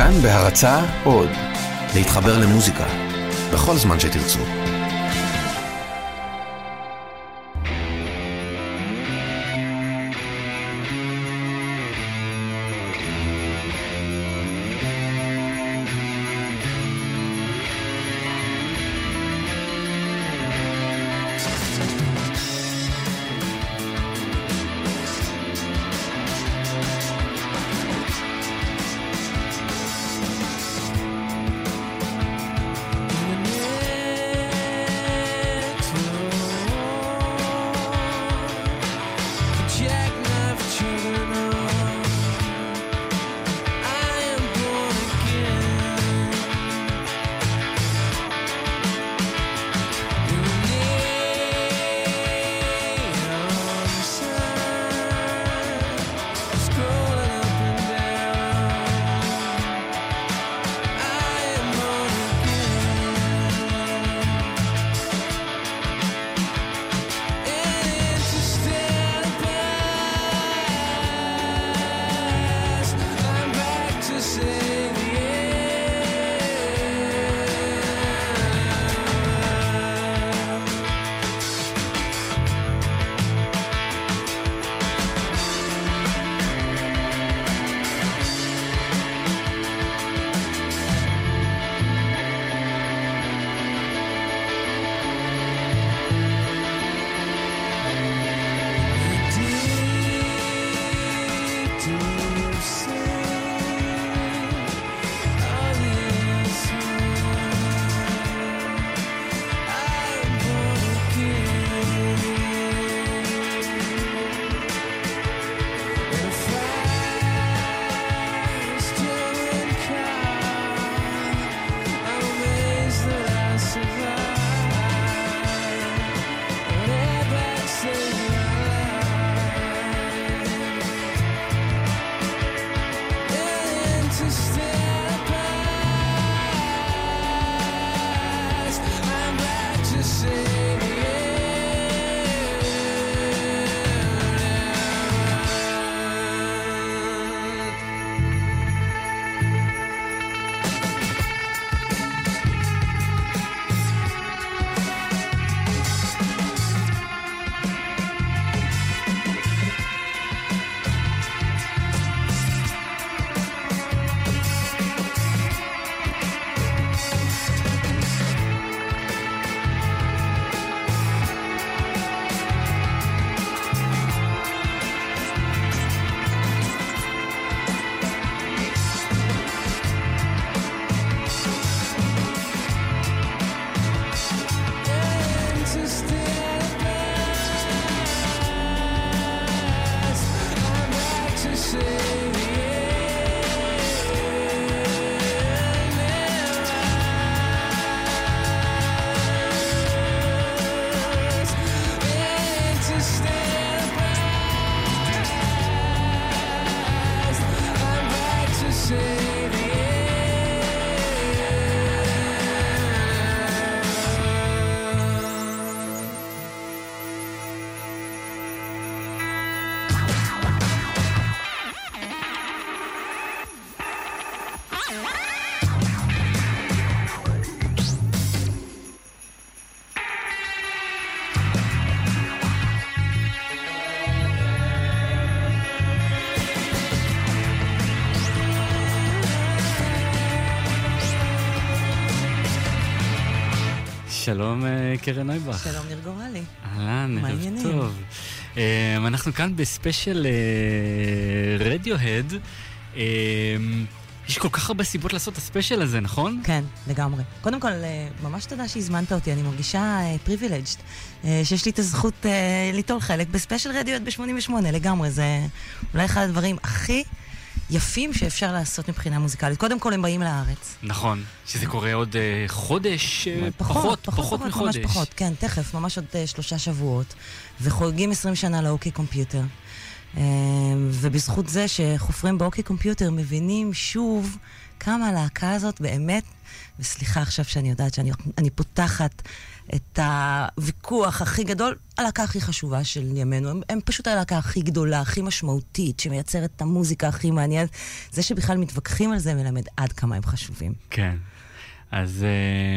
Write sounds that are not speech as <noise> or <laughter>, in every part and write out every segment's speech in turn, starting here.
כאן בהרצה עוד, להתחבר למוזיקה, בכל זמן שתרצו. שלום אה, קרן נויבך. שלום ניר גורלי. אהלן, ערב טוב. אה, אנחנו כאן בספיישל רדיוהד. אה, יש כל כך הרבה סיבות לעשות את הספיישל הזה, נכון? כן, לגמרי. קודם כל, ממש תודה שהזמנת אותי, אני מרגישה privileged, שיש לי את הזכות ליטול חלק בספיישל רדיוהד ב-88, לגמרי. זה אולי אחד הדברים הכי... יפים שאפשר לעשות מבחינה מוזיקלית. קודם כל הם באים לארץ. נכון, שזה קורה עוד uh, חודש, uh, פחות, פחות, פחות, פחות מחודש. ממש פחות, כן, תכף, ממש עוד uh, שלושה שבועות. וחוגגים 20 שנה לאוקי קומפיוטר. אה, ובזכות זה שחופרים באוקי קומפיוטר מבינים שוב כמה הלהקה הזאת באמת, וסליחה עכשיו שאני יודעת שאני אני פותחת את הוויכוח הכי גדול, הלהקה הכי חשובה של ימינו. הם, הם פשוט הלהקה הכי גדולה, הכי משמעותית, שמייצרת את המוזיקה הכי מעניינת. זה שבכלל מתווכחים על זה מלמד עד כמה הם חשובים. כן. אז...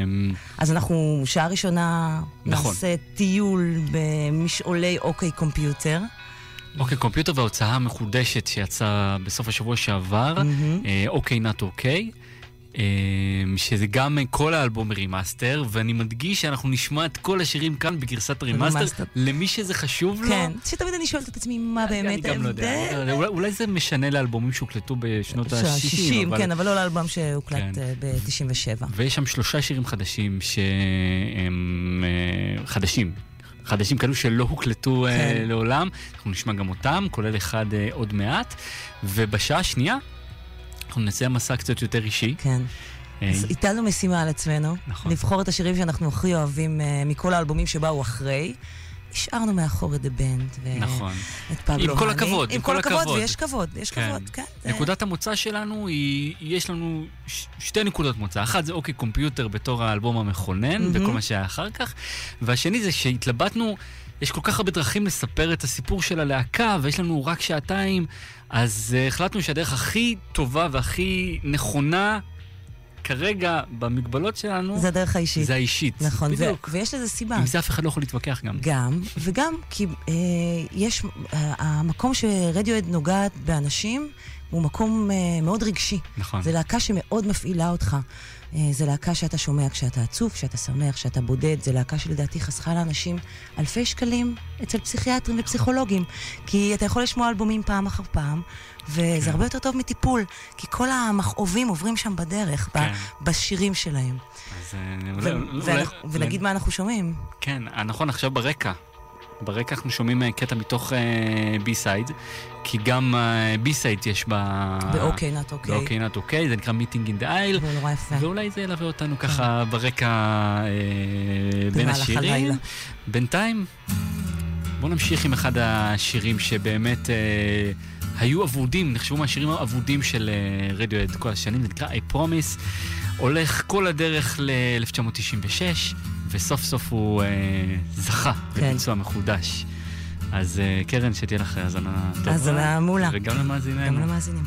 אמ, אז אנחנו, שעה ראשונה, נכון. נעשה טיול במשעולי OK Computer. OK Computer וההוצאה המחודשת שיצאה בסוף השבוע שעבר, אה, OK Not OK. אמ, שזה גם כל האלבום remaster, ואני מדגיש שאנחנו נשמע את כל השירים כאן בגרסת remaster. למי שזה חשוב לו. כן, שתמיד אני שואלת את עצמי מה אני באמת גם לא ההבדל. אולי- זה משנה לאלבומים שהוקלטו בשנות ה-60, ה-60, אבל... כן, אבל לא לאלבום שהוקלט כן. ב-97. ויש שם שלושה שירים חדשים שהם אה, חדשים. חדשים כאלו שלא הוקלטו אה, כן. לעולם, אנחנו נשמע גם אותם, כולל אחד אה, עוד מעט. ובשעה השנייה, אנחנו נעשה מסע קצת יותר אישי. כן. אה, אז הטלנו משימה על עצמנו, נכון. לבחור את השירים שאנחנו הכי אוהבים אה, מכל האלבומים שבאו אחרי. השארנו מאחור את The Band. ו- נכון. את פבלו עם כל האני. הכבוד, עם עם כל כל הכבוד, הכבוד. ויש כבוד, יש כן. כבוד, כן. נקודת המוצא שלנו היא, יש לנו ש- שתי נקודות מוצא. אחת זה אוקיי קומפיוטר בתור האלבום המכונן, מהמם. וכל מה שהיה אחר כך. והשני זה שהתלבטנו, יש כל כך הרבה דרכים לספר את הסיפור של הלהקה, ויש לנו רק שעתיים, אז uh, החלטנו שהדרך הכי טובה והכי נכונה כרגע במגבלות שלנו, זה הדרך האישית. זה האישית. נכון, בדיוק. ויש לזה סיבה. עם זה אף אחד לא יכול להתווכח גם. גם, וגם כי אה, יש, אה, המקום שרדיואד נוגעת באנשים הוא מקום אה, מאוד רגשי. נכון. זה להקה שמאוד מפעילה אותך. אה, זה להקה שאתה שומע כשאתה עצוב, כשאתה שמח, כשאתה בודד. זה להקה שלדעתי חסכה לאנשים אלפי שקלים אצל פסיכיאטרים ופסיכולוגים. כי אתה יכול לשמוע אלבומים פעם אחר פעם, וזה כן. הרבה יותר טוב מטיפול. כי כל המכאובים עוברים שם בדרך, ב- כן. בשירים שלהם. אז, אה, ו- אולי- ואנחנו- אולי- ונגיד מה אנחנו שומעים. כן, אה, נכון, עכשיו ברקע. ברקע אנחנו שומעים אה, קטע מתוך B-side, כי גם B-side יש ב... ב OK Not OK. ב OK Not OK, זה נקרא Meeting in the Aisle, זה נורא יפה. ואולי זה ילווה אותנו ככה ברקע אה, בין השירים. בינתיים, בואו נמשיך עם אחד השירים שבאמת אה, היו אבודים, נחשבו מהשירים האבודים של אה, רדיואד כל השנים, זה נקרא I Promise, הולך כל הדרך ל-1996, וסוף סוף הוא אה, זכה כן. בביצוע מחודש. אז אה, קרן, שתהיה לך האזנה טובה. האזנה מעולה. וגם למאזיננו. גם למאזינים.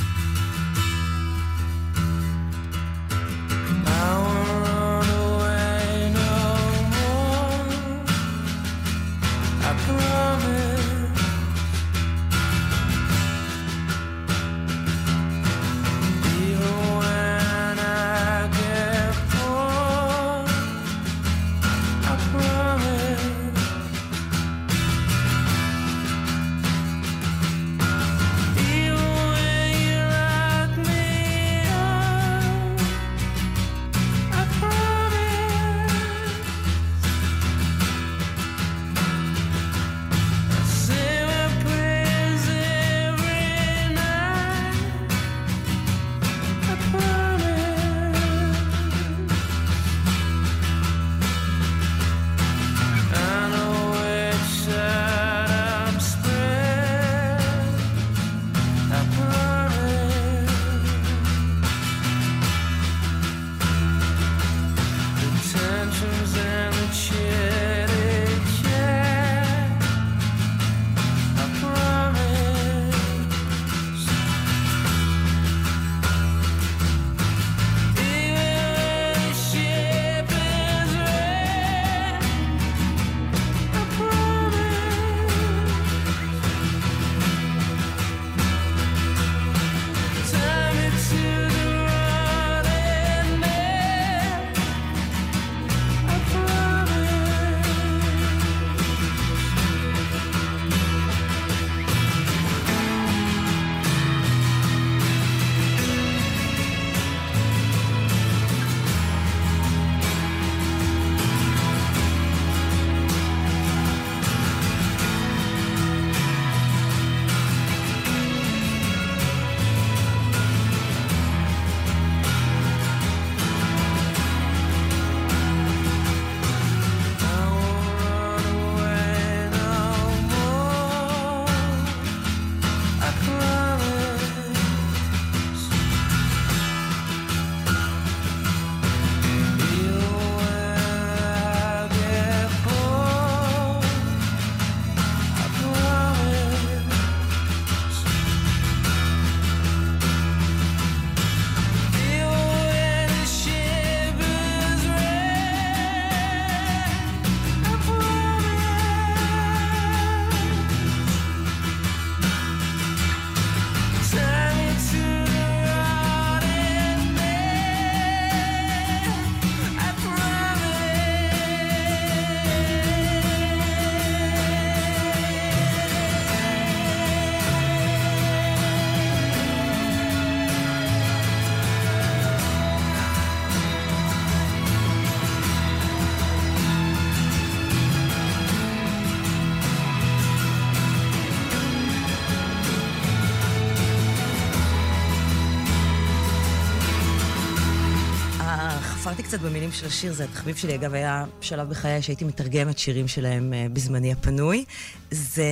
קצת במילים של השיר, זה התחביב שלי. אגב, היה שלב בחיי שהייתי מתרגמת שירים שלהם uh, בזמני הפנוי. זה...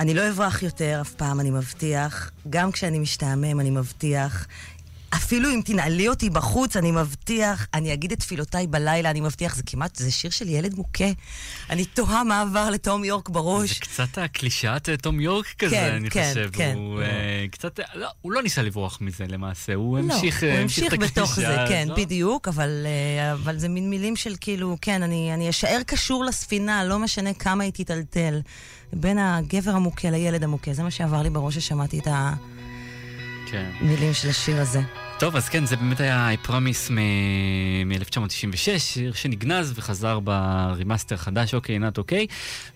אני לא אברח יותר אף פעם, אני מבטיח. גם כשאני משתעמם, אני מבטיח. אפילו אם תנעלי אותי בחוץ, אני מבטיח, אני אגיד את תפילותיי בלילה, אני מבטיח, זה כמעט, זה שיר של ילד מוכה. אני תוהה מה עבר לתום יורק בראש. זה קצת הקלישאת אה, תום יורק כזה, כן, אני כן, חושב. כן, הוא uh, קצת, לא, הוא לא ניסה לברוח מזה למעשה, הוא לא, המשיך, הוא המשיך בתוך זה, כן, לא? בדיוק, אבל, אבל זה מין מילים של כאילו, כן, אני, אני אשאר קשור לספינה, לא משנה כמה היא תיטלטל. בין הגבר המוכה לילד המוכה, זה מה שעבר לי בראש ששמעתי את המילים כן. של השיר הזה. טוב, אז כן, זה באמת היה I Promise מ-1996, שיר שנגנז וחזר ב remaster חדש, OK Not OK.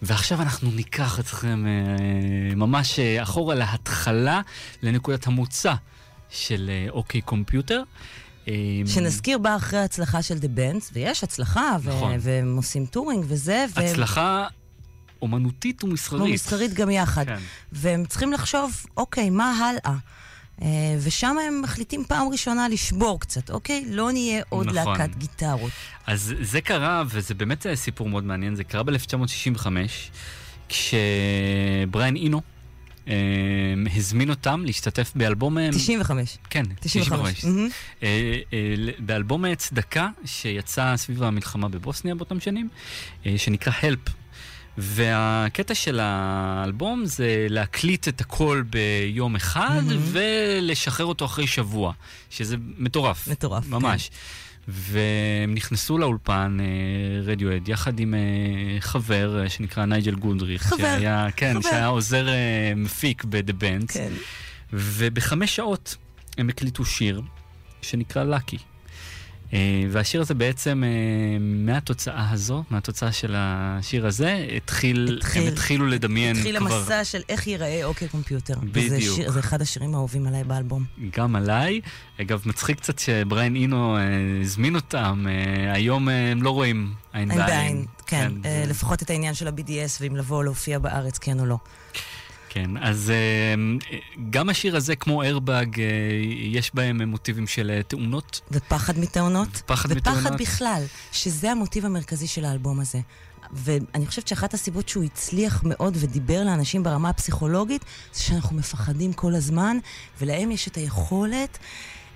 ועכשיו אנחנו ניקח אתכם אה, ממש אה, אחורה להתחלה, לנקודת המוצא של אה, OK Computer. שנזכיר בה אחרי ההצלחה של The Bends, ויש הצלחה, נכון. והם עושים touring וזה. ו... הצלחה אומנותית ומסחרית. ומסחרית גם יחד. כן. והם צריכים לחשוב, אוקיי, מה הלאה? אה, ושם הם מחליטים פעם ראשונה לשבור קצת, אוקיי? לא נהיה עוד נכון. להקת גיטרות. אז זה קרה, וזה באמת סיפור מאוד מעניין, זה קרה ב-1965, כשבריין אינו אה, הזמין אותם להשתתף באלבום... 95. אה, כן, 95. 95. Mm-hmm. אה, אה, באלבום צדקה, שיצא סביב המלחמה בבוסניה באותם שנים, אה, שנקרא Help. והקטע של האלבום זה להקליט את הכל ביום אחד mm-hmm. ולשחרר אותו אחרי שבוע, שזה מטורף. מטורף, ממש. כן. והם נכנסו לאולפן רדיואד יחד עם uh, חבר uh, שנקרא נייג'ל גונדריך. חבר, שהיה, כן, חבר. שהיה עוזר מפיק ב-The Band. כן. ובחמש שעות הם הקליטו שיר שנקרא לקי. אה, והשיר הזה בעצם, אה, מהתוצאה הזו, מהתוצאה של השיר הזה, התחיל, התחיל הם התחילו לדמיין התחיל כבר... התחיל המסע של איך ייראה אוקיי קומפיוטר. בדיוק. וזה שיר, זה אחד השירים האהובים עליי באלבום. גם עליי. אגב, מצחיק קצת שבריין אינו אה, הזמין אותם, היום הם לא רואים עין בעין. עין בעין, כן. כן. לפחות את העניין של ה-BDS, ואם לבוא או להופיע בארץ, כן או לא. כן, אז אה, גם השיר הזה, כמו איירבאג, אה, יש בהם מוטיבים של אה, תאונות. ופחד מתאונות. ופחד מתאונות. ופחד בכלל, שזה המוטיב המרכזי של האלבום הזה. ואני חושבת שאחת הסיבות שהוא הצליח מאוד ודיבר לאנשים ברמה הפסיכולוגית, זה שאנחנו מפחדים כל הזמן, ולהם יש את היכולת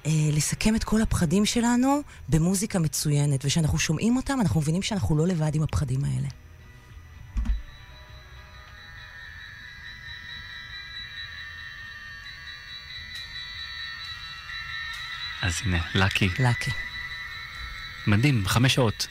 אה, לסכם את כל הפחדים שלנו במוזיקה מצוינת. וכשאנחנו שומעים אותם, אנחנו מבינים שאנחנו לא לבד עם הפחדים האלה. אז הנה, לקי. לקי. מדהים, חמש שעות.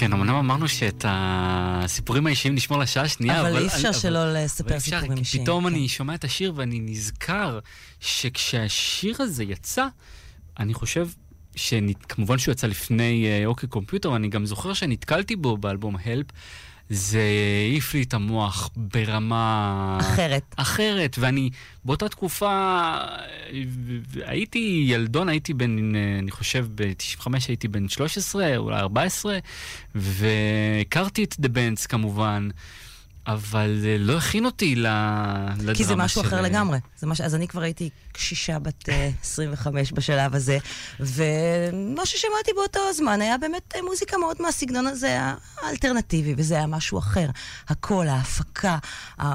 כן, אמנם אמרנו שאת הסיפורים האישיים נשמור לשעה השנייה, אבל... אבל אי אפשר שלא לספר סיפורים אישיים. פתאום כן. אני שומע את השיר ואני נזכר שכשהשיר הזה יצא, אני חושב שכמובן שהוא יצא לפני אה, אוקיי קומפיוטר, אני גם זוכר שנתקלתי בו באלבום הלפ. זה העיף לי את המוח ברמה... אחרת. אחרת, ואני באותה תקופה הייתי ילדון, הייתי בן, אני חושב ב-95 הייתי בן 13, אולי 14, והכרתי את The Bands כמובן. אבל זה לא הכין אותי לדרמה של... כי זה משהו אחר לגמרי. זה מש... אז אני כבר הייתי קשישה בת 25 אה, בשלב הזה, ומה ששמעתי באותו הזמן היה באמת אה, מוזיקה מאוד מהסגנון הזה האלטרנטיבי, וזה היה משהו אחר. הקול, ההפקה,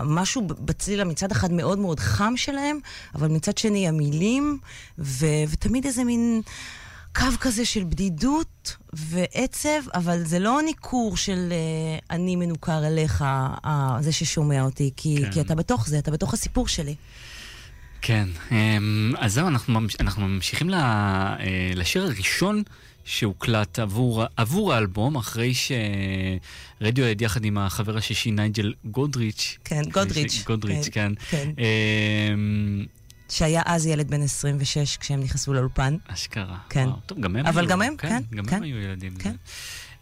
משהו בצליל המצד אחד מאוד מאוד חם שלהם, אבל מצד שני המילים, ו... ותמיד איזה מין... קו כזה של בדידות ועצב, אבל זה לא ניכור של uh, אני מנוכר אליך, uh, זה ששומע אותי, כי, כן. כי אתה בתוך זה, אתה בתוך הסיפור שלי. כן, um, אז זהו, אנחנו, אנחנו ממשיכים uh, לשיר הראשון שהוקלט עבור, עבור האלבום, אחרי שרדיואד יחד עם החבר השישי נייג'ל גודריץ'. כן, גודריץ'. גודריץ', כן. כן. כן. שהיה אז ילד בן 26 כשהם נכנסו לאולפן. אשכרה. כן. וואו, טוב, גם הם אבל היו. גם הם, כן. כן. גם כן. הם היו ילדים. כן.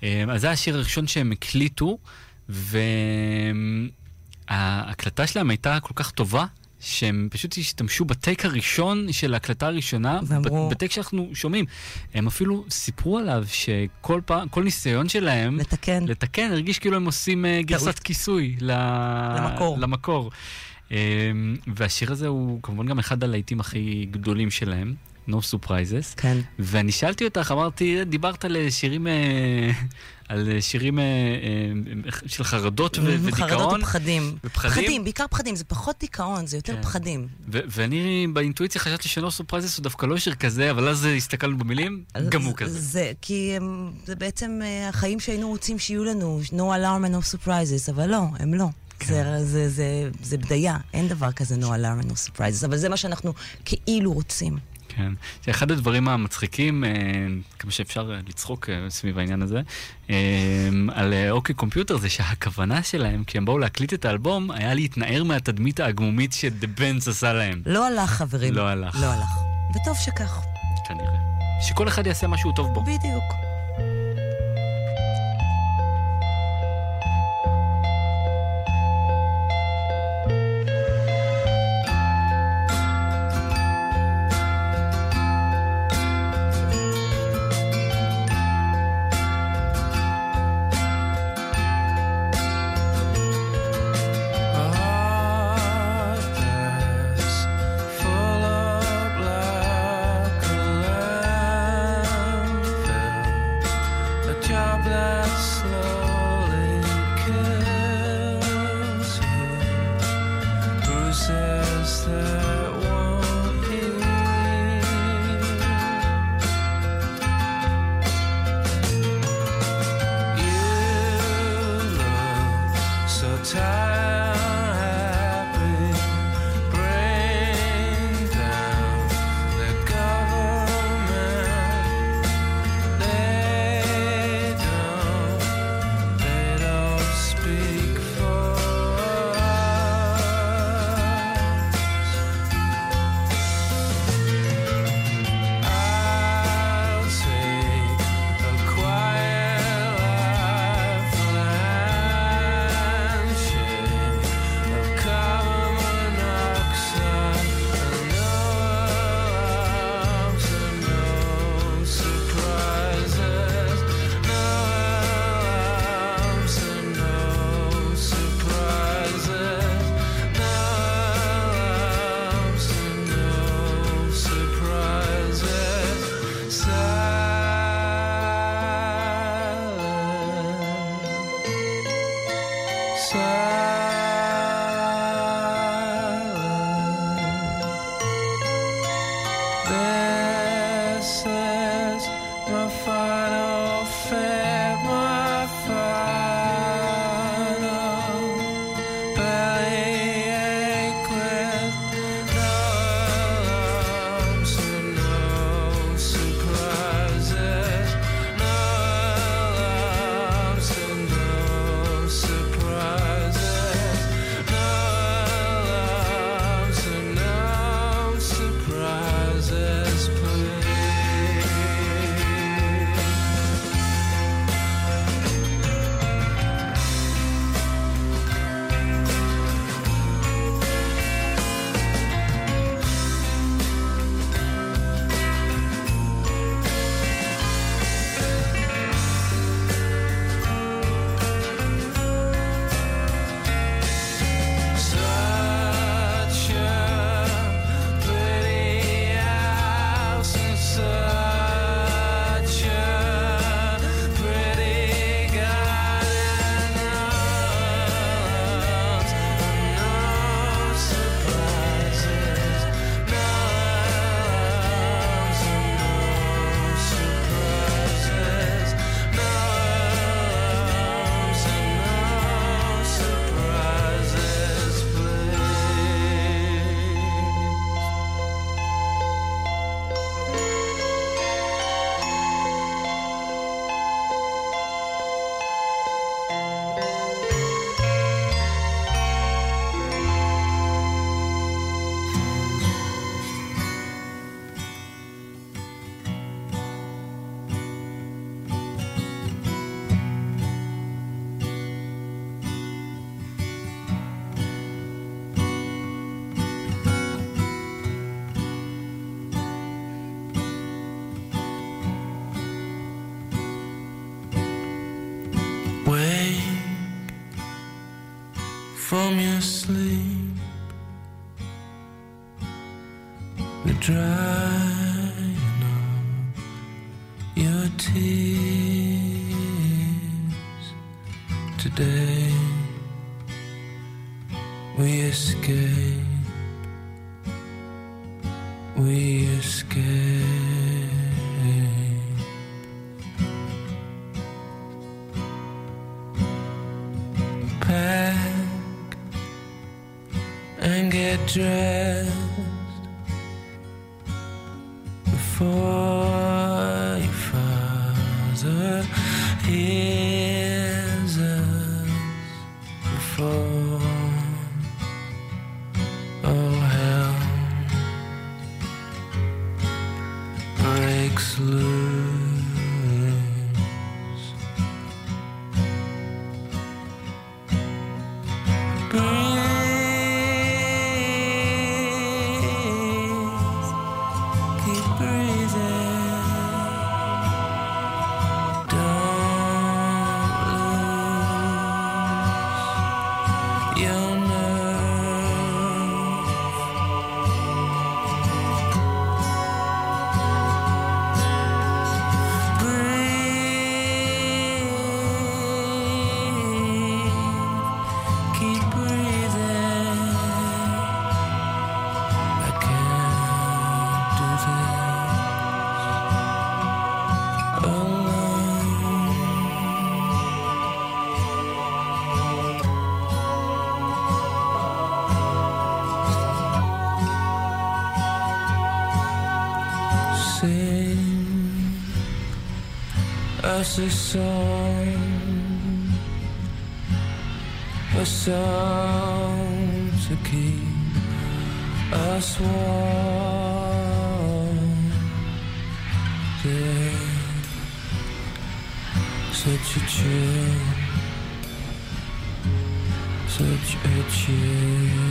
אה, אז זה השיר הראשון שהם הקליטו, וההקלטה שלהם הייתה כל כך טובה, שהם פשוט השתמשו בטייק הראשון של ההקלטה הראשונה, ואמרו... בטייק שאנחנו שומעים. הם אפילו סיפרו עליו שכל פעם, כל ניסיון שלהם... לתקן. לתקן, הרגיש כאילו הם עושים אה, גרסת כיסוי למקור. למקור. אמ, והשיר הזה הוא כמובן גם אחד הלהיטים הכי גדולים שלהם. No surprises. כן. ואני שאלתי אותך, אמרתי, דיברת על שירים, אה, על שירים אה, אה, של חרדות ודיכאון. חרדות ופחדים. ופחדים? פחדים, בעיקר פחדים, זה פחות דיכאון, זה יותר כן. פחדים. ואני באינטואיציה חשבתי ש-No surprises הוא דווקא לא שיר כזה, אבל אז הסתכלנו במילים, גם הוא כזה. זה, כי הם, זה בעצם החיים שהיינו רוצים שיהיו לנו, No alarm and no surprises, אבל לא, הם לא. כן. זה, זה, זה, זה בדיה, אין דבר כזה no alarm and no surprises, אבל זה מה שאנחנו כאילו רוצים. כן. אחד הדברים המצחיקים, אה, כמה שאפשר לצחוק אה, סביב העניין הזה, אה, על אוקיי קומפיוטר, זה שהכוונה שלהם, כשהם באו להקליט את האלבום, היה להתנער מהתדמית העגמומית שדה בנץ עשה להם. לא הלך, חברים. לא הלך. לא הלך. וטוב שכך. כנראה. שכל אחד יעשה משהו טוב בו. בדיוק. time. asleep. The dry dread. Us a song, a song to keep us warm. There's such a chill, such a chill.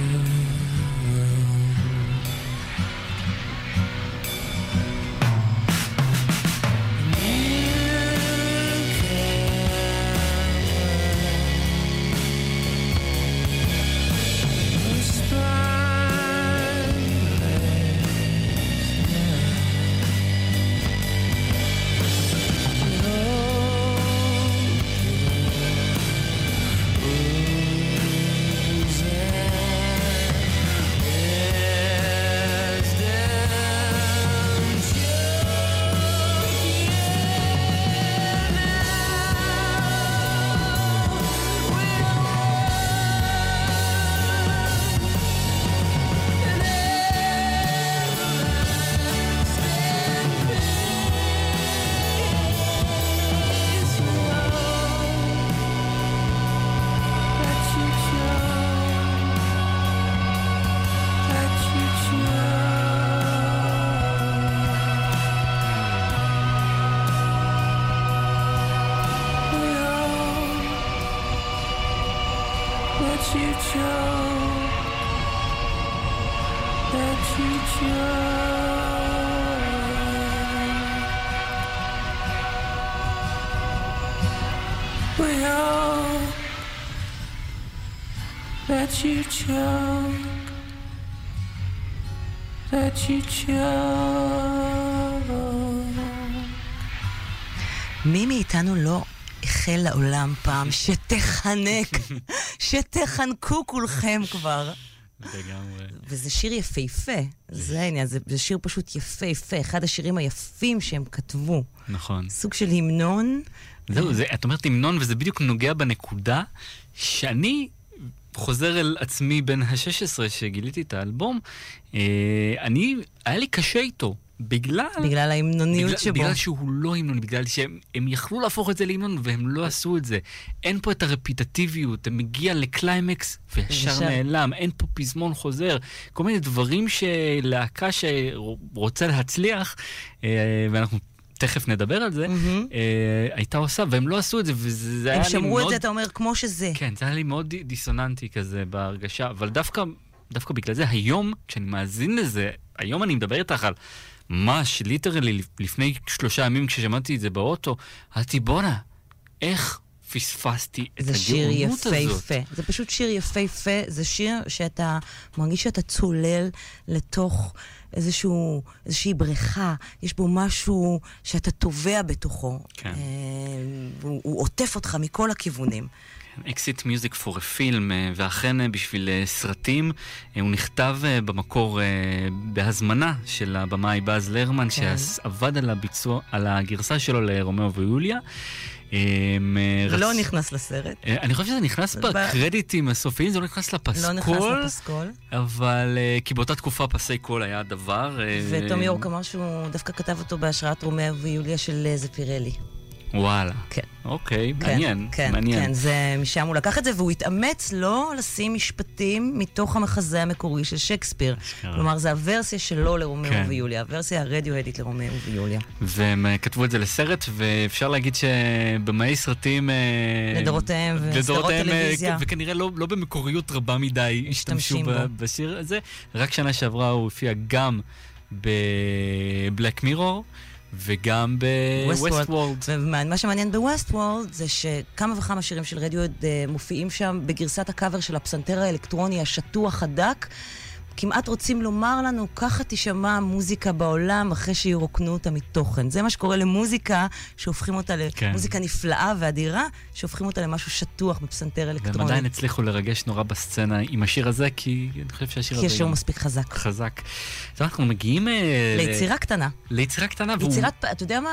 Let you choke, let you choke. מי מאיתנו לא החל לעולם פעם שתחנק, <laughs> שתחנקו כולכם כבר. לגמרי. וזה שיר יפהפה, זה העניין, זה, זה שיר פשוט יפהפה, אחד השירים היפים שהם כתבו. נכון. סוג של המנון. זהו, זה, את אומרת המנון, וזה בדיוק נוגע בנקודה שאני חוזר אל עצמי בן ה-16 שגיליתי את האלבום. אה, אני, היה לי קשה איתו, בגלל... בגלל ההמנוניות בגלל, שבו. בגלל שהוא לא המנון, בגלל שהם הם יכלו להפוך את זה להמנון והם לא עשו את זה. אין פה את הרפיטטיביות, אתה מגיע לקליימקס וישר וישר. נעלם, אין פה פזמון חוזר. כל מיני דברים שלהקה שרוצה להצליח, אה, ואנחנו תכף נדבר על זה, מהמם. אה, הייתה עושה, והם לא עשו את זה, וזה היה הם לי שמרו מאוד... את זה, אתה אומר, כמו שזה. כן, זה היה לי מאוד די- דיסוננטי כזה בהרגשה, אבל דווקא, דווקא בגלל זה, היום, כשאני מאזין לזה, היום אני מדבר איתך על ממש, ליטרלי, לפני שלושה ימים כששמעתי את זה באוטו, אמרתי, בואנה, איך פספסתי את זה שיר הגאונות הזאת. יפהפה. זה פשוט שיר יפהפה. זה שיר שאתה מרגיש שאתה צולל לתוך איזשהו, איזושהי בריכה. יש בו משהו שאתה טובע בתוכו. כן. אה, הוא, הוא עוטף אותך מכל הכיוונים. Exit Music for Film, ואכן אה, בשביל אה, סרטים, אה, הוא נכתב במקור בהזמנה של הבמאי באז לרמן, כן. שעבד על הביצוע, על הגרסה שלו לרומאו ויוליה. אה, אה, לא נכנס לסרט. אה, אני חושב שזה נכנס בקרדיטים הסופיים, זה לא נכנס לא נכנס לפסקול, לפסקול. אבל אה, כי באותה תקופה פסי קול היה הדבר. אה, ותום יורק אמר שהוא דווקא כתב אותו בהשראת רומאו ויוליה של זפירלי. וואלה. כן. אוקיי, כן, מעניין, כן, מעניין. כן, זה משם הוא לקח את זה, והוא התאמץ לא לשים משפטים מתוך המחזה המקורי של שייקספיר. כלומר, זה הוורסיה שלו לרומאו כן. ויוליה, הוורסיה הרדיוהדית לרומאו ויוליה. והם אה, כתבו את זה לסרט, ואפשר להגיד שבמאי סרטים... אה, לדורותיהם וסדרות אה, טלוויזיה. וכנראה לא, לא במקוריות רבה מדי השתמשו. בשיר הזה. רק שנה שעברה הוא הופיע גם בבלק מירור, וגם Westworld. בווסט ומה שמעניין בווסט וורלד זה שכמה וכמה שירים של רדיואד אה, מופיעים שם בגרסת הקאבר של הפסנתר האלקטרוני השטוח הדק. כמעט רוצים לומר לנו, ככה תישמע מוזיקה בעולם אחרי שירוקנו אותה מתוכן. זה מה שקורה למוזיקה, שהופכים אותה כן. למוזיקה נפלאה ואדירה, שהופכים אותה למשהו שטוח בפסנתר והם אלקטרוני. עדיין הצליחו לרגש נורא בסצנה עם השיר הזה, כי אני חושב שהשיר כי הזה השיר גם מספיק חזק. חזק. אז אנחנו מגיעים... אה, ליצירה קטנה. ליצירה קטנה. והוא- יצירת, פ- אתה יודע מה?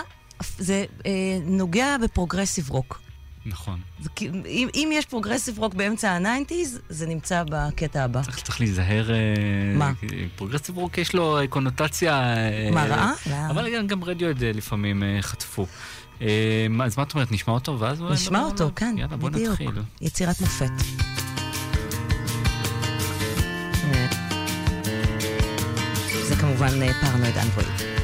זה אה, נוגע ב progressive rock. נכון. זה אם, אם יש progressive rock באמצע ה nineties, זה נמצא בקטע הבא. צריך, צריך להיזהר... אה, מה? progressive rock יש לו אה, קונוטציה... אה, מה, רעה? לא. אבל גם, גם רדיוהד לפעמים חטפו. אז מה את אומרת, נשמע אותו ואז... נשמע נדבר אותו, עליו? כן, יאללה, בוא בדיוק. נתחיל. יצירת מופת. זה כמובן פרנואיד אנדרואיד.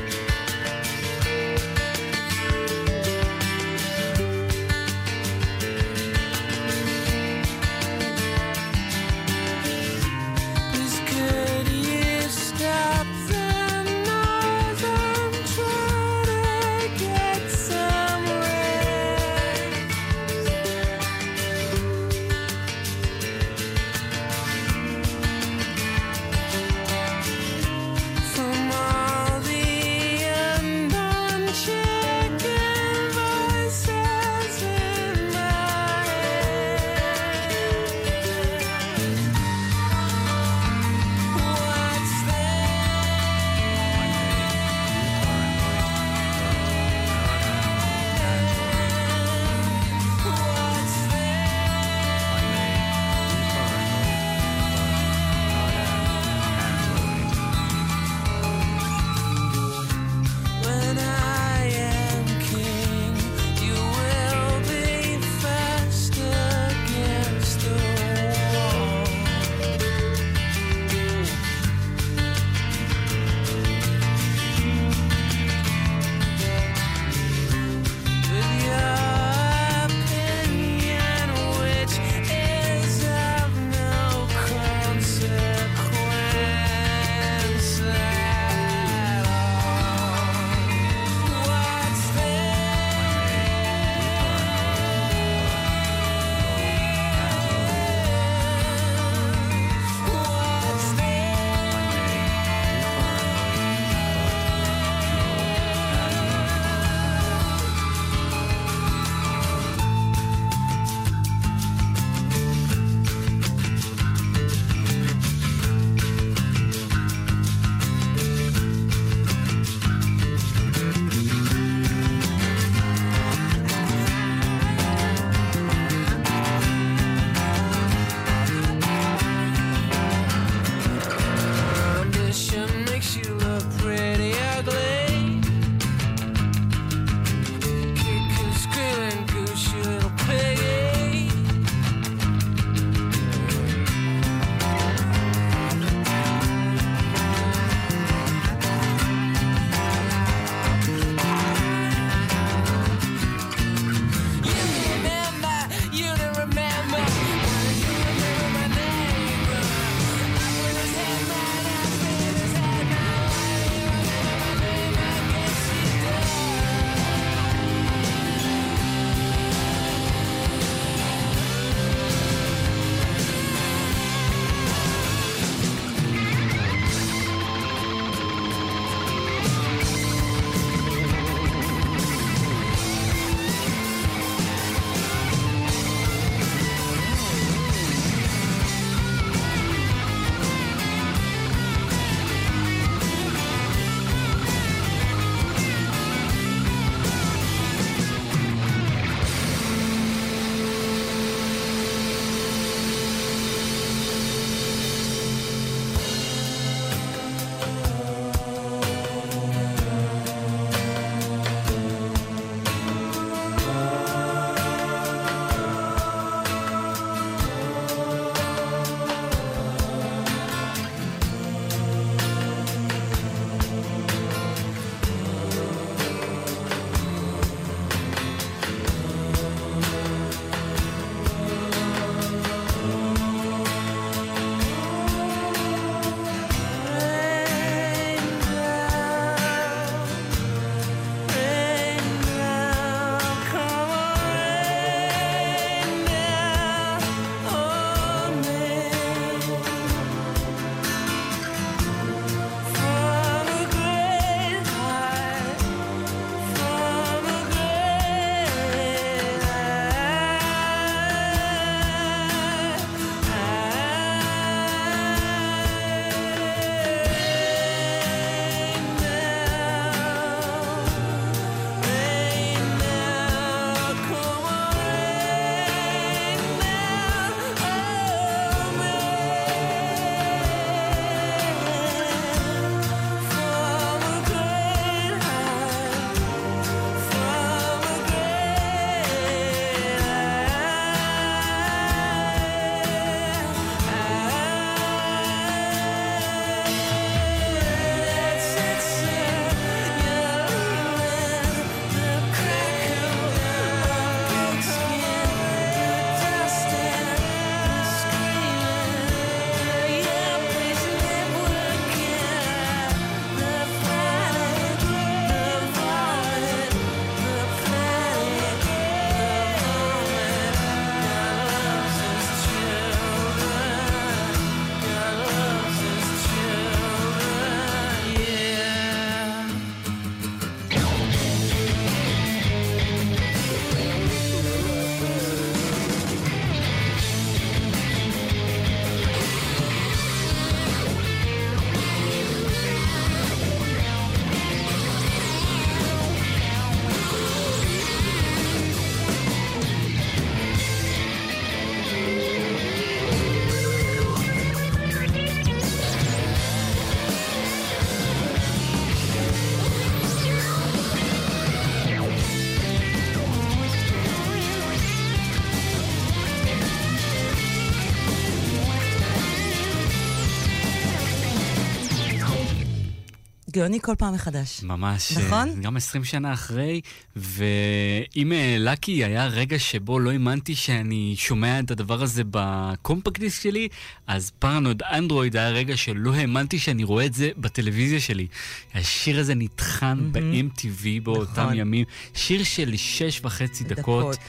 גאוני כל פעם מחדש. ממש. נכון? אה, גם 20 שנה אחרי, ואם אה, Lucky היה רגע שבו לא האמנתי שאני שומע את הדבר הזה בקומפקט דיסק שלי, אז Paranoid Android היה רגע שלא האמנתי שאני רואה את זה בטלוויזיה שלי. השיר הזה נטחן מהמם. ב-MTV באותם נכון. ימים. שיר של שש וחצי דקות. דקות.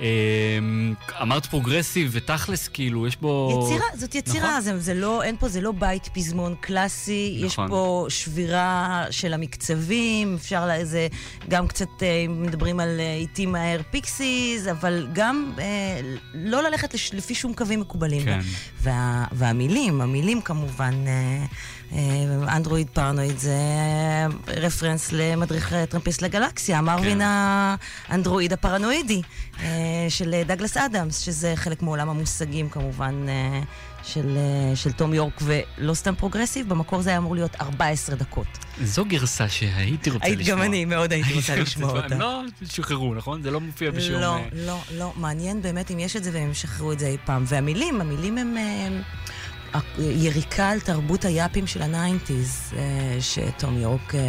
אמ, אמרת progressive ותכלס, כאילו, יש בו... יצירה, זאת יצירה, נכון. זה, זה לא, אין פה, זה לא בית פזמון קלאסי, יש נכון. פה שבירה של המקצבים, אפשר, לה- זה גם קצת, אה, אם מדברים על אה, איטי מהר פיקסיס, אבל גם אה, לא ללכת לש, לפי שום קווים מקובלים. כן. וה, והמילים, המילים כמובן, אה, אה, אנדרואיד פרנואיד זה רפרנס למדריך אה, טרמפיסט לגלקסיה, מרווין כן. האנדרואיד הפרנואידי אה, של אה, דגלס אדמס, שזה חלק מעולם המושגים כמובן אה, של, אה, של תום יורק, ולא סתם progressive, במקור זה היה אמור להיות 14 דקות. זו גרסה שהייתי רוצה היית לשמוע. גם אני מאוד הייתי רוצה לשמוע הם אותה. לא שוחררו, נכון? זה לא מופיע בשום... לא, אה, לא, לא. מעניין באמת אם יש את זה והם ישחררו את זה אי פעם. והמילים, המילים הם אה, אה, יריקה על תרבות היאפים של ה nineties, אה, שתום יורק... אה,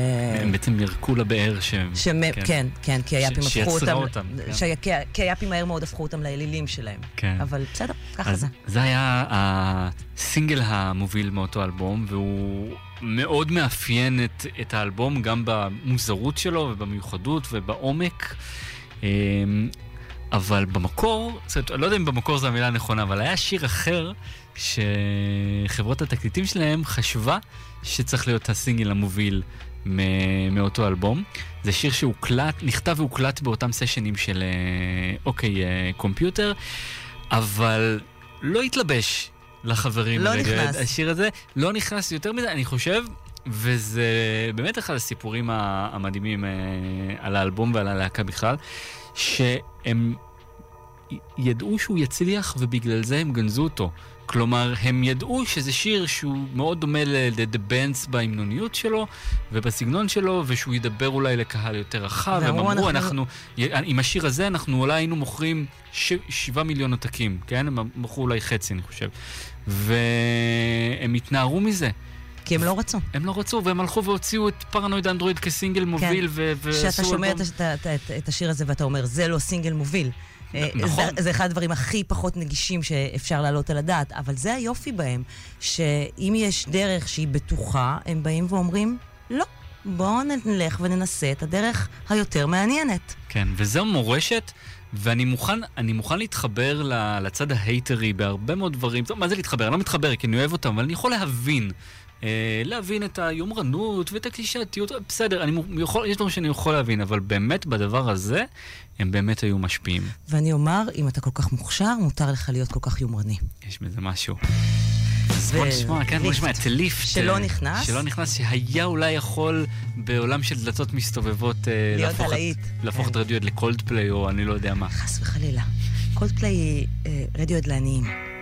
הם בעצם ירקו לבאר שהם... שמ... כן, כן, כי היאפים ש- הפכו אותם... אותם, כן. ש- כי- כי היאפים מהר מאוד הפכו אותם לאלילים שלהם. כן. אבל בסדר, ככה זה. זה היה הסינגל המוביל מאותו אלבום, והוא מאוד מאפיין את, את האלבום גם במוזרות שלו ובמיוחדות ובעומק. אמ, אבל במקור, זאת אומרת, אני לא יודע אם במקור זו המילה הנכונה, אבל היה שיר אחר שחברות התקליטים שלהם חשבה שצריך להיות הסינגל המוביל מאותו אלבום. זה שיר שהוקלט, נכתב והוקלט באותם סשנים של אה, אוקיי אה, קומפיוטר, אבל לא התלבש לחברים. לא ברדיואד. נכנס. השיר הזה לא נכנס יותר מדי, אני חושב, וזה באמת אחד הסיפורים המדהימים אה, על האלבום ועל הלהקה בכלל, שהם ידעו שהוא יצליח ובגלל זה הם גנזו אותו. כלומר, הם ידעו שזה שיר שהוא מאוד דומה ל-The Bands בהמנוניות שלו ובסגנון שלו, ושהוא ידבר אולי לקהל יותר רחב. הם ואמרו, אמרו, אנחנו- אנחנו, עם השיר הזה אנחנו אולי היינו מוכרים ש- שבעה מיליון עותקים, כן? הם מכרו אולי חצי, אני חושב. והם התנערו מזה. כי הם לא רצו. הם לא רצו, והם הלכו והוציאו את פרנואיד אנדרואיד כסינגל מוביל, ו- ועשו כשאתה שומע את, את, את, את השיר הזה ואתה אומר, זה לא סינגל מוביל. אה, נכון. זה, זה אחד הדברים הכי פחות נגישים שאפשר להעלות על הדעת, אבל זה היופי בהם, שאם יש דרך שהיא בטוחה, הם באים ואומרים, לא, בואו נלך וננסה את הדרך היותר מעניינת. כן, וזו מורשת, ואני מוכן, אני מוכן להתחבר לצד ההייטרי בהרבה מאוד דברים. טוב, מה זה להתחבר? אני לא מתחבר כי אני אוהב אותם, אבל אני יכול להבין. אה, להבין את היומרנות ואת הקלישאתיות, בסדר, אני יכול, יש דברים שאני יכול להבין, אבל באמת בדבר הזה, הם באמת היו משפיעים. ואני אומר, אם אתה כל כך מוכשר, מותר לך להיות כל כך יומרני. יש בזה משהו. אז בוא נשמע, כן, בוא נשמע את Lift. שלא אה, נכנס. שלא נכנס, שהיה אולי יכול בעולם של דלתות מסתובבות אה, להפוך את- כן. רדיוהד לקולדפליי או אני לא יודע מה. חס וחלילה. קולדפליי היא אה, רדיוהד לעניים.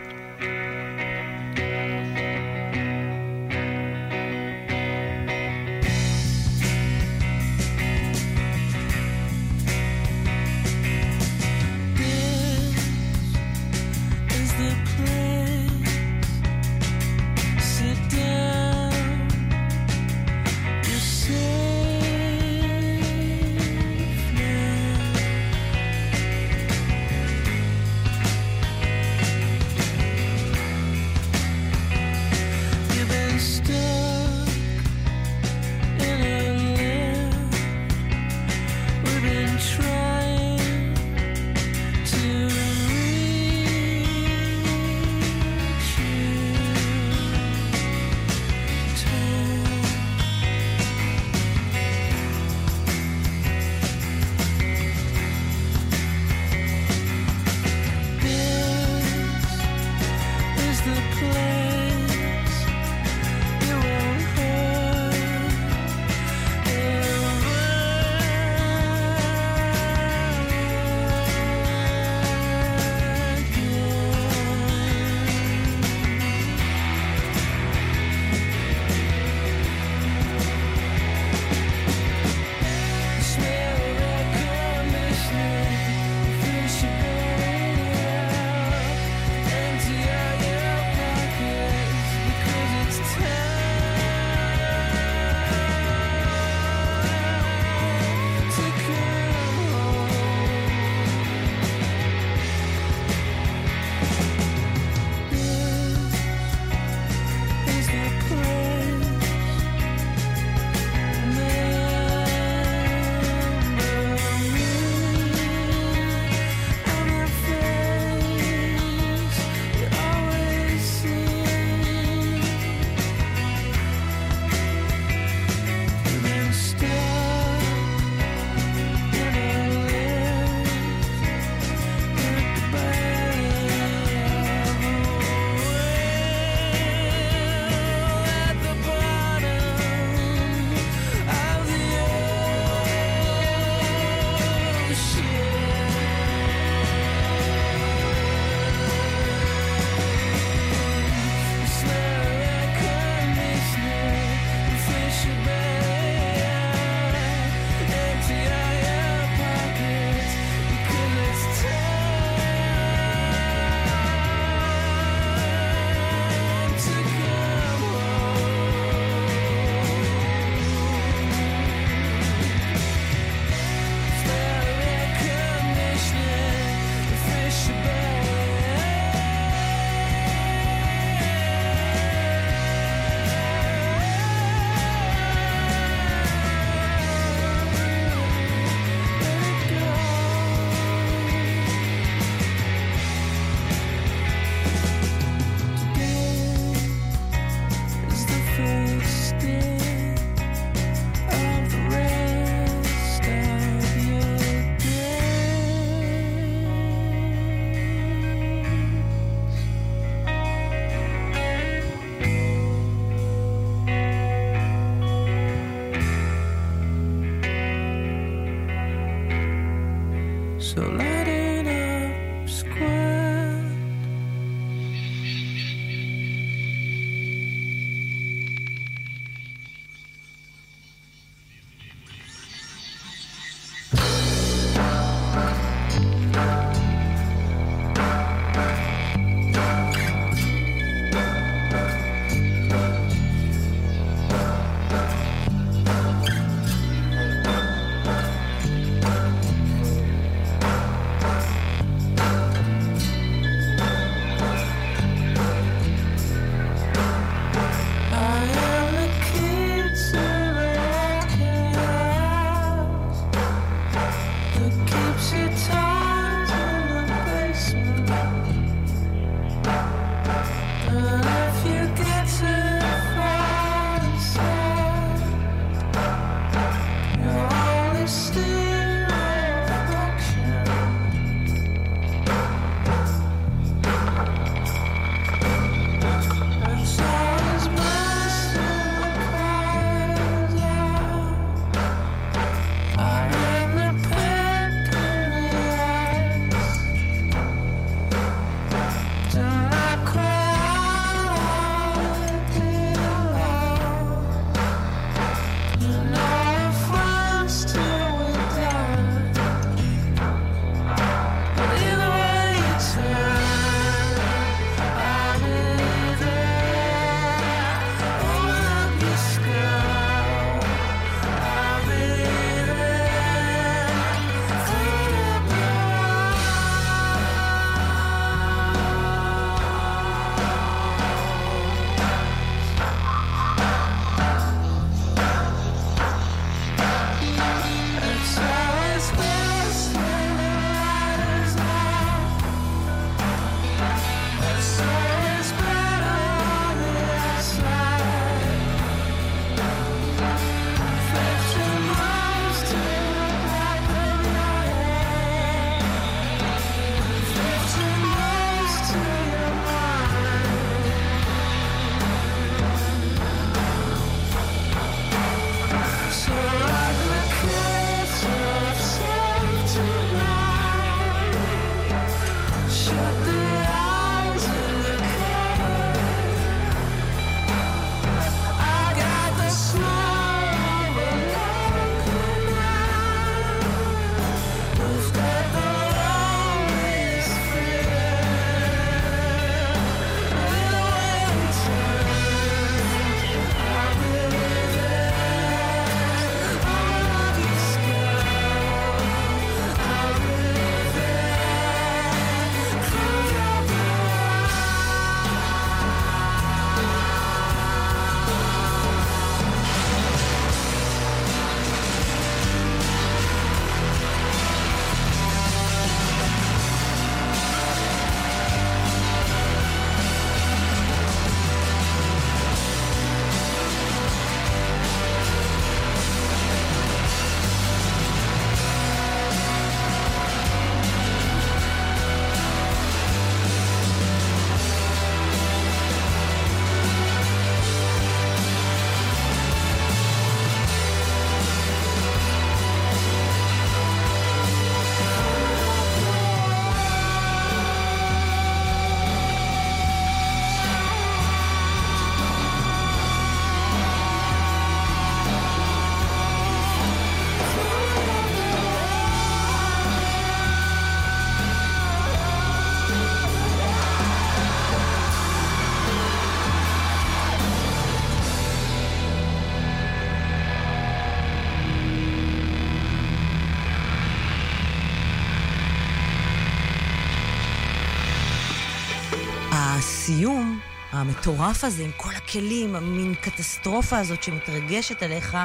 הסיום המטורף הזה, עם כל הכלים, המין קטסטרופה הזאת שמתרגשת עליך,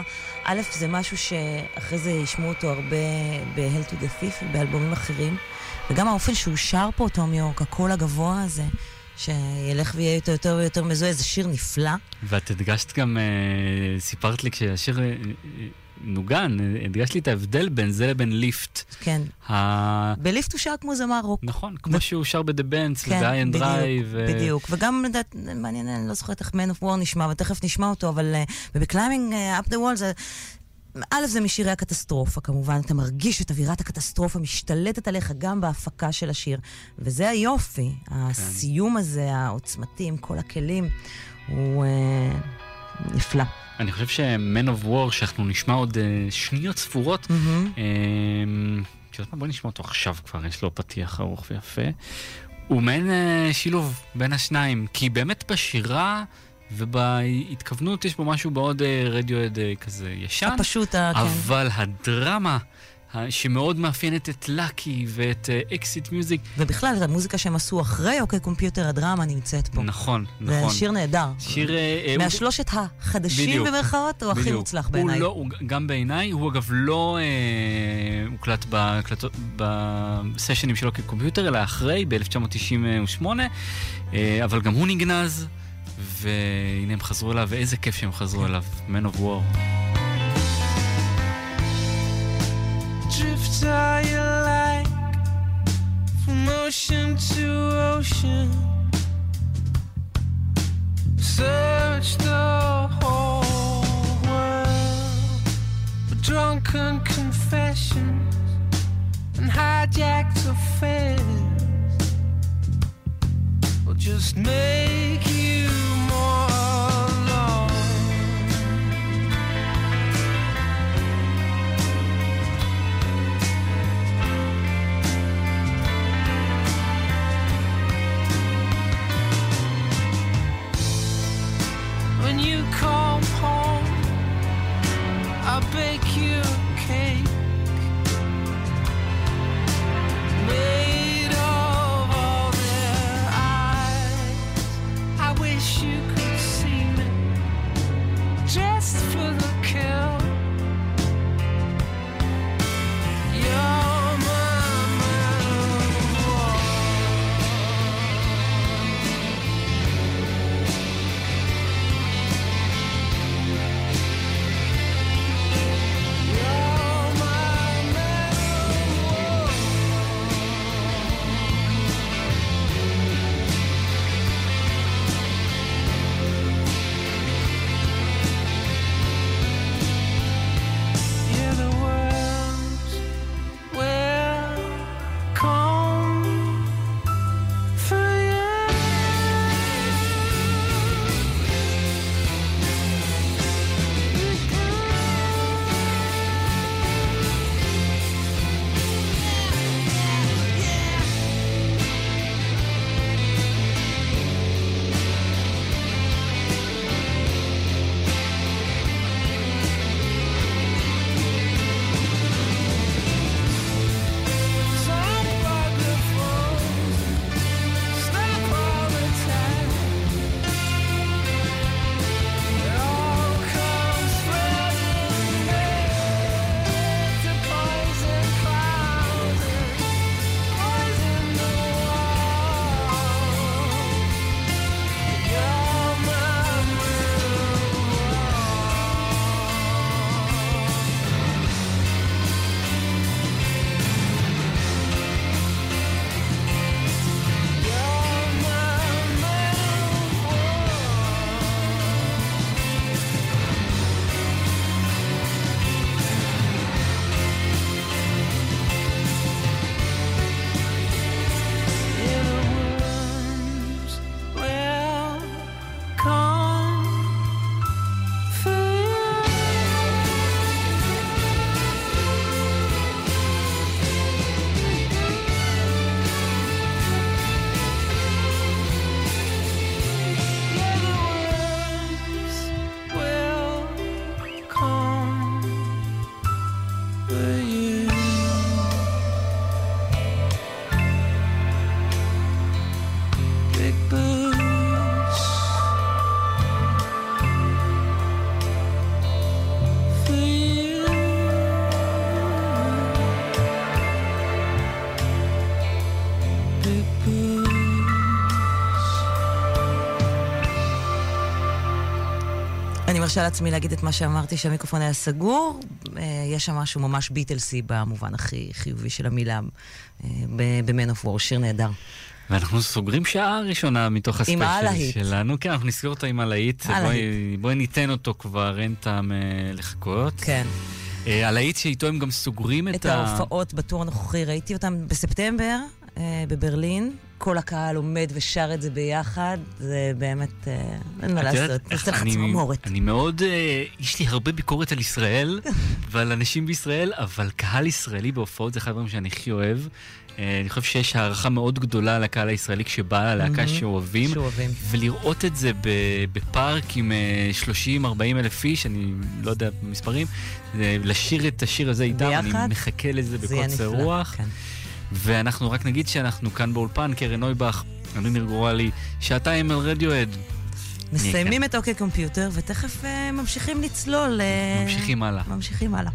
א', זה משהו שאחרי זה ישמעו אותו הרבה ב-Hell to the Thief ובאלבומים אחרים, וגם האופן שהוא שר פה, תום יורק, הקול הגבוה הזה, שילך ויהיה יותר יותר ויותר מזוהה, זה שיר נפלא. ואת הדגשת גם, אה, סיפרת לי כשהשיר אה, אה, נוגן, אה, הדגשת לי את ההבדל בין זה לבין ליפט. כן. ה... בליפט הוא שר כמו זמר רוק. נכון, כמו שהוא שר ב-The Bands כן, וב-I and בדיוק, Drive. ו- בדיוק. וגם, לדעת, מעניין, אני לא זוכרת איך Man of War נשמע, ותכף נשמע אותו, אבל uh, ב-Climbing uh, Up the Wall זה א', זה משירי הקטסטרופה, כמובן, אתה מרגיש את אווירת הקטסטרופה משתלטת עליך גם בהפקה של השיר. וזה היופי, הסיום הזה, העוצמתי, עם כל הכלים, הוא אה, נפלא. אני חושב ש-Man of War, שאנחנו נשמע עוד אה, שניות ספורות, יודעת מה? בוא נשמע אותו עכשיו כבר, יש לו פתיח ארוך ויפה. הוא מעין אה, שילוב בין השניים, כי באמת בשירה ובהתכוונות יש בו משהו מאוד רדיואד כזה ישן, הפשוט, כן. אבל הדרמה שמאוד מאפיינת את לאקי ואת אקסיט מיוזיק, ובכלל, המוזיקה שהם עשו אחרי אוקיי קומפיוטר, הדרמה נמצאת פה. נכון, זה נכון. שיר נהדר. שיר... אה, אה, הוא- מהשלושת החדשים בדיוק. במרכאות, הוא הכי. מוצלח בעיניי. הוא לא, הוא גם בעיניי, הוא אגב לא אה, הוקלט בסשנים שלו כקומפיוטר, אלא אחרי, ב-1998, אה, אבל גם הוא נגנז, והנה הם חזרו אליו, ואיזה כיף שהם חזרו אליו, Man of War. Drift are you like from ocean to ocean? Search the whole world for drunken confessions and hijacked affairs. Will just make When you come home, I'll bake you מרשה לעצמי להגיד את מה שאמרתי שהמיקרופון היה סגור. אה, יש שם משהו ממש ביטלסי במובן הכי חיובי של המילה אה, ב-Man of War, שיר נהדר. ואנחנו סוגרים שעה ראשונה מתוך הספיישל. שלנו. כן, אנחנו נסגור אותו עם הלהיט. בואי- בואי ניתן אותו כבר, אין טעם אה, לחכות. כן. הלהיט שאיתו הם גם סוגרים את, את ה... ההופעות בטור הנוכחי, ראיתי אותם בספטמבר בברלין. כל הקהל עומד ושר את זה ביחד, זה באמת, אה, אין מה לעשות, זה עושה לך צמרמורת. אני מאוד, אה, יש לי הרבה ביקורת על ישראל <laughs> ועל אנשים בישראל, אבל קהל ישראלי בהופעות זה אחד הדברים שאני הכי אוהב. אה, אני חושב שיש הערכה מאוד גדולה לקהל הישראלי כשבא ללהקה מהמם. שאוהבים. שאוהבים. ולראות את זה בפארק עם אה, 30-40 אלף איש, אני לא יודע מספרים, לשיר את השיר הזה איתם, אני? מחכה לזה בקוצר. רוח. כן. ואנחנו רק נגיד שאנחנו כאן באולפן, קרן נויבך, אני ניר גורלי, שעתיים על רדיואד, מסיימים את אוקיי קומפיוטר, ותכף אה, ממשיכים לצלול. אה, ממשיכים הלאה. ממשיכים הלאה.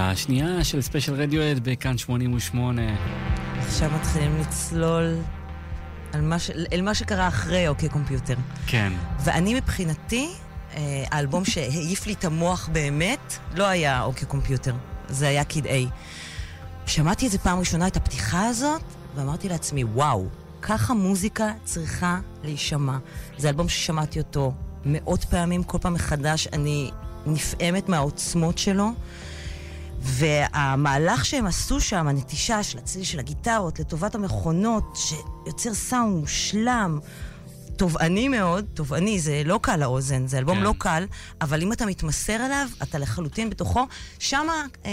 שעה שנייה של ספיישל רדיוהד בכאן 88. עכשיו מתחילים לצלול על מה ש... אל מה שקרה אחרי OK Computer. כן. ואני מבחינתי, אה, האלבום שהעיף לי את המוח באמת, לא היה OK Computer, זה היה Kid A. שמעתי את זה פעם ראשונה, את הפתיחה הזאת, ואמרתי לעצמי, וואו, ככה מוזיקה צריכה להישמע. זה אלבום ששמעתי אותו מאות פעמים, כל פעם מחדש אני נפעמת מהעוצמות שלו. והמהלך שהם עשו שם, הנטישה של הצליל של הגיטרות לטובת המכונות, שיוצר סאונד מושלם, תובעני מאוד, תובעני, זה לא קל לאוזן, זה אלבום כן. לא קל, אבל אם אתה מתמסר אליו, אתה לחלוטין בתוכו. שמה אה,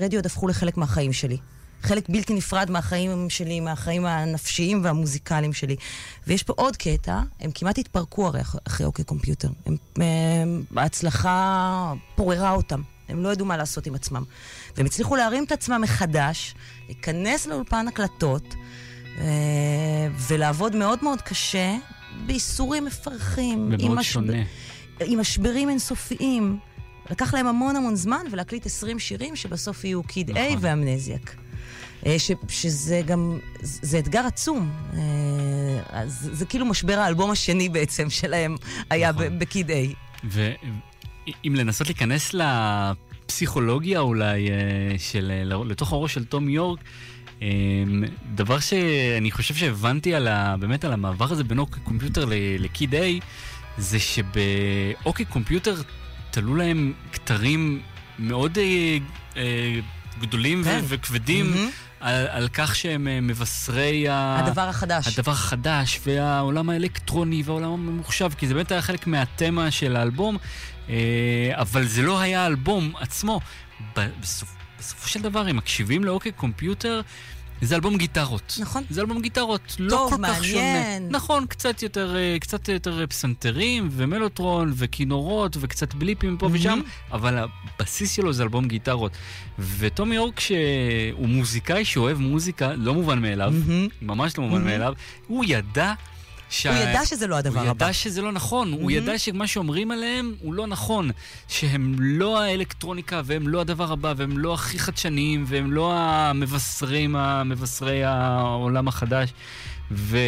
רדיו הפכו לחלק מהחיים שלי. חלק בלתי נפרד מהחיים שלי, מהחיים הנפשיים והמוזיקליים שלי. ויש פה עוד קטע, הם כמעט התפרקו הרי אח- אחרי אוקיי קומפיוטר. הם, הם, ההצלחה פוררה אותם. הם לא ידעו מה לעשות עם עצמם. והם הצליחו להרים את עצמם מחדש, להיכנס לאולפן הקלטות, אה, ולעבוד מאוד מאוד קשה, בייסורים מפרכים. ומאוד משב- שונה. עם משברים אינסופיים. לקח להם המון המון זמן, ולהקליט 20 שירים שבסוף יהיו קיד נכון. איי ואמנזיאק. אה, ש, שזה גם, זה אתגר עצום. אה, אז זה כאילו משבר האלבום השני בעצם שלהם היה נכון. בקיד איי. ואם לנסות להיכנס לפסיכולוגיה אולי אה, של, לתוך הראש של תום יורק, דבר שאני חושב שהבנתי על ה, באמת על המעבר הזה בין אוקיי קומפיוטר לקיד איי, זה שבאוקיי קומפיוטר תלו להם כתרים מאוד אה, אה, גדולים ו- כן. וכבדים מהמם. על, על כך שהם אה, מבשרי. הדבר החדש. הדבר החדש והעולם האלקטרוני והעולם הממוחשב, כי זה באמת היה חלק מהתמה של האלבום, אה, אבל זה לא היה האלבום עצמו. בסופו של דבר, אם מקשיבים לאוקיי קומפיוטר, זה אלבום גיטרות. נכון. זה אלבום גיטרות, לא טוב, כל כך מעניין. שונה. נכון, קצת יותר, אה, קצת יותר פסנתרים ומלוטרון וכינורות וקצת בליפים פה ושם, אבל הבסיס שלו זה אלבום גיטרות. וטומי יורק, שהוא מוזיקאי שאוהב מוזיקה, לא מובן מאליו, מהמם. ממש לא מובן מהמם. מאליו, הוא ידע שה... הוא ידע שזה לא הדבר הוא הבא. ידע שזה לא נכון, הוא מהמם. ידע שמה שאומרים עליהם הוא לא נכון, שהם לא האלקטרוניקה והם לא הדבר הבא והם לא הכי חדשניים והם לא המבשרים, המבשרי העולם החדש. ו...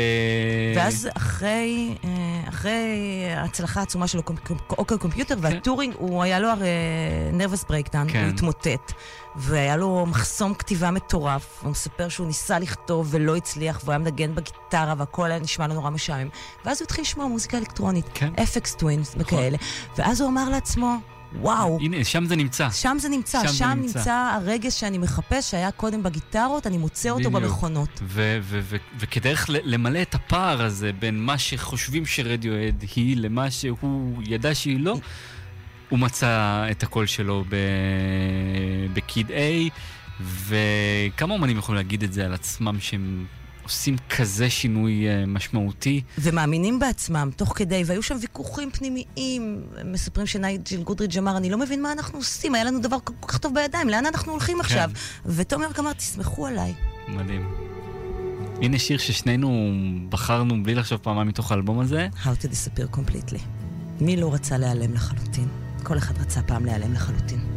ואז אחרי, אה, אחרי ההצלחה העצומה של OK Computer וה touring, הוא היה לו הרי nervous breakdown, כן. הוא התמוטט. והיה לו מחסום כתיבה מטורף, הוא מספר שהוא ניסה לכתוב ולא הצליח, והוא היה מנגן בגיטרה והכל היה נשמע לו נורא משעמם. ואז הוא התחיל לשמוע מוזיקה אלקטרונית, כן. אפקס טווינס וכאלה. ואז הוא אמר לעצמו, וואו, הנה, שם זה נמצא. שם זה נמצא, שם זה שם נמצא. נמצא הרגש שאני מחפש, שהיה קודם בגיטרות, אני מוצא אותו בדיוק. במכונות. וכדרך למלא את הפער הזה בין מה שחושבים שרדיואד היא למה שהוא ידע שהיא לא, הוא מצא את הקול שלו בקיד A, וכמה אומנים יכולים להגיד את זה על עצמם שהם עושים כזה שינוי אה, משמעותי. ומאמינים בעצמם, תוך כדי, והיו שם ויכוחים פנימיים. מספרים שנייג'ל גודריץ' אמר, אני לא מבין מה אנחנו עושים, היה לנו דבר כל כך טוב בידיים, לאן אנחנו הולכים עכשיו? ותומר אמר, תסמכו עליי. מדהים. הנה שיר ששנינו בחרנו בלי לחשוב פעמיים מתוך האלבום הזה. How to disappear completely. מי לא רצה להיעלם לחלוטין? כל אחד רצה פעם להיעלם לחלוטין.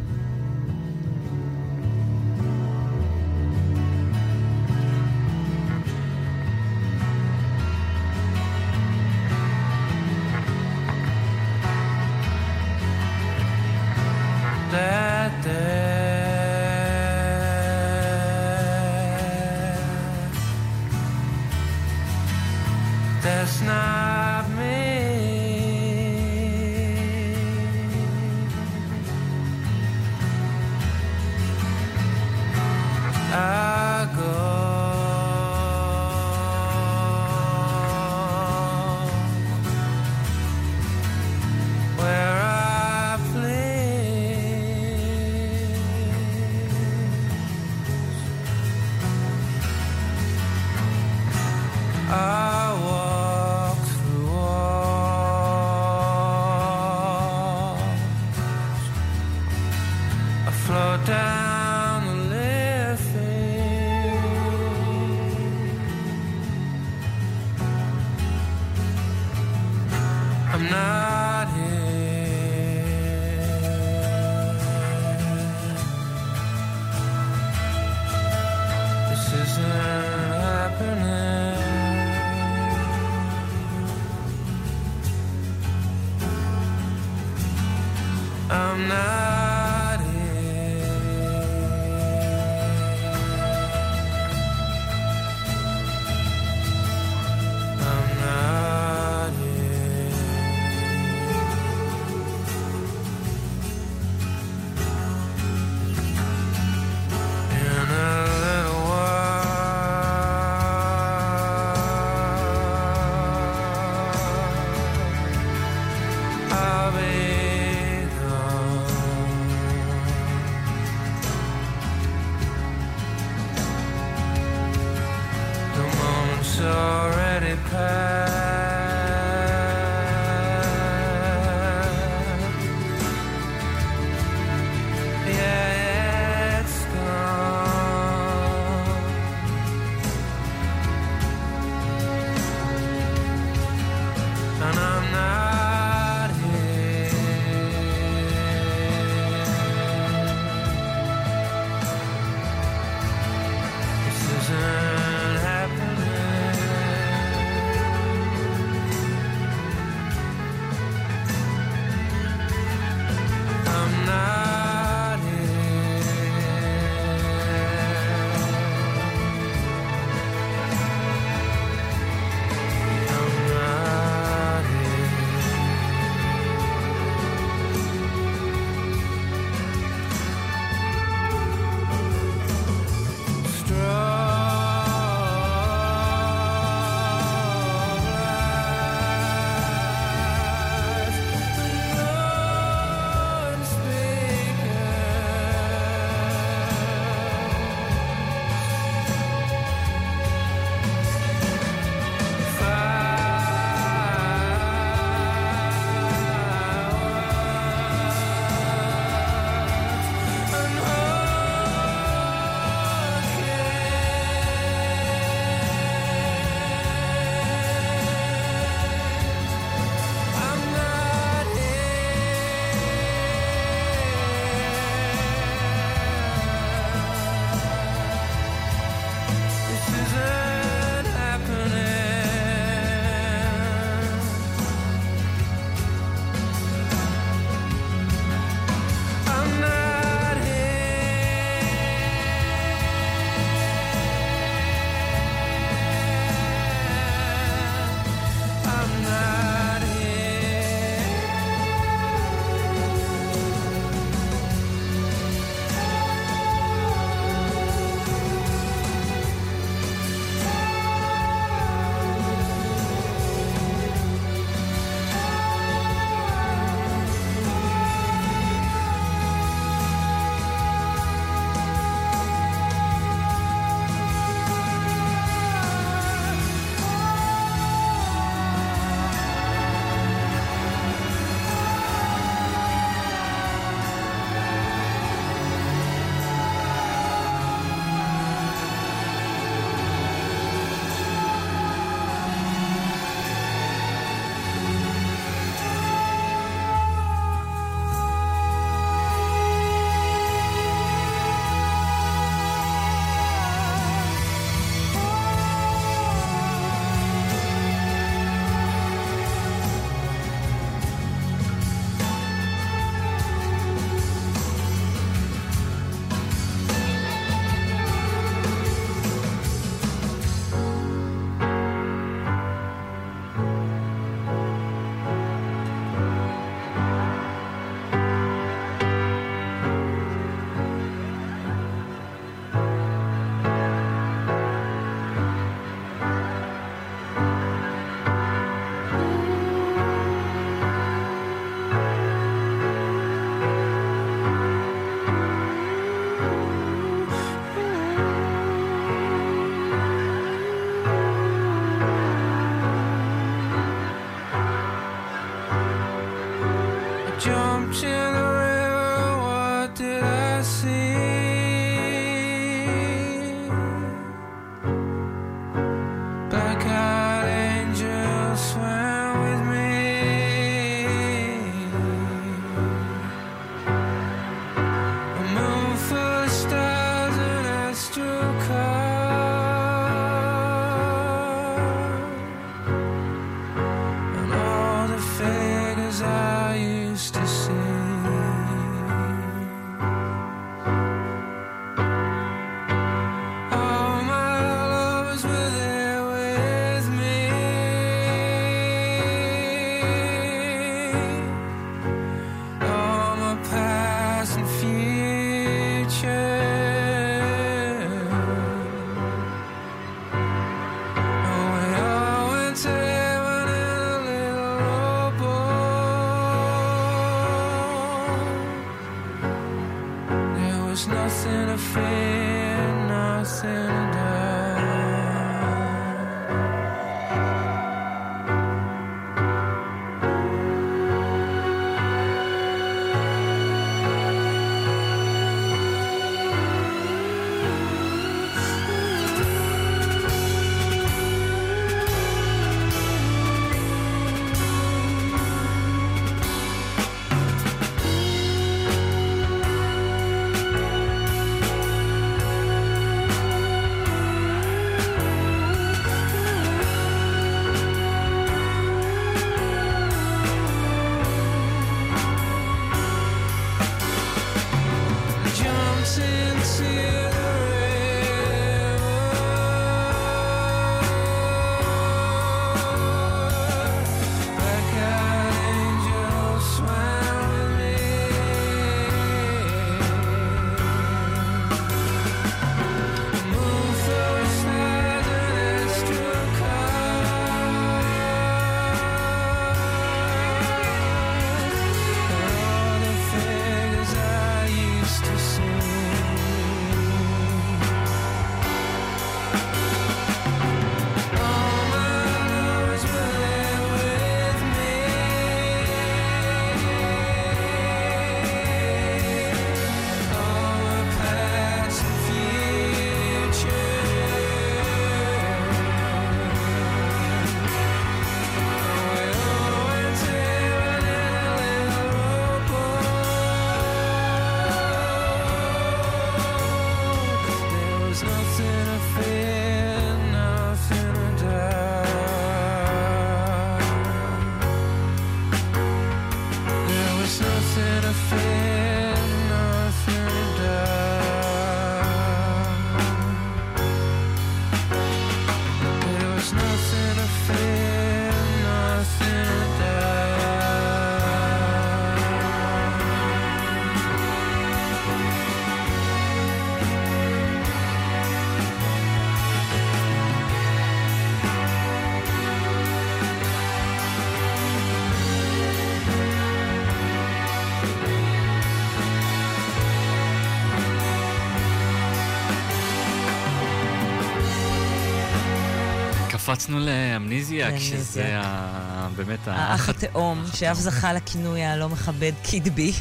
קפצנו לאמניזיה. כשזה ה- באמת האח התאום, שאף זכה לכינוי הלא מכבד קיד בי.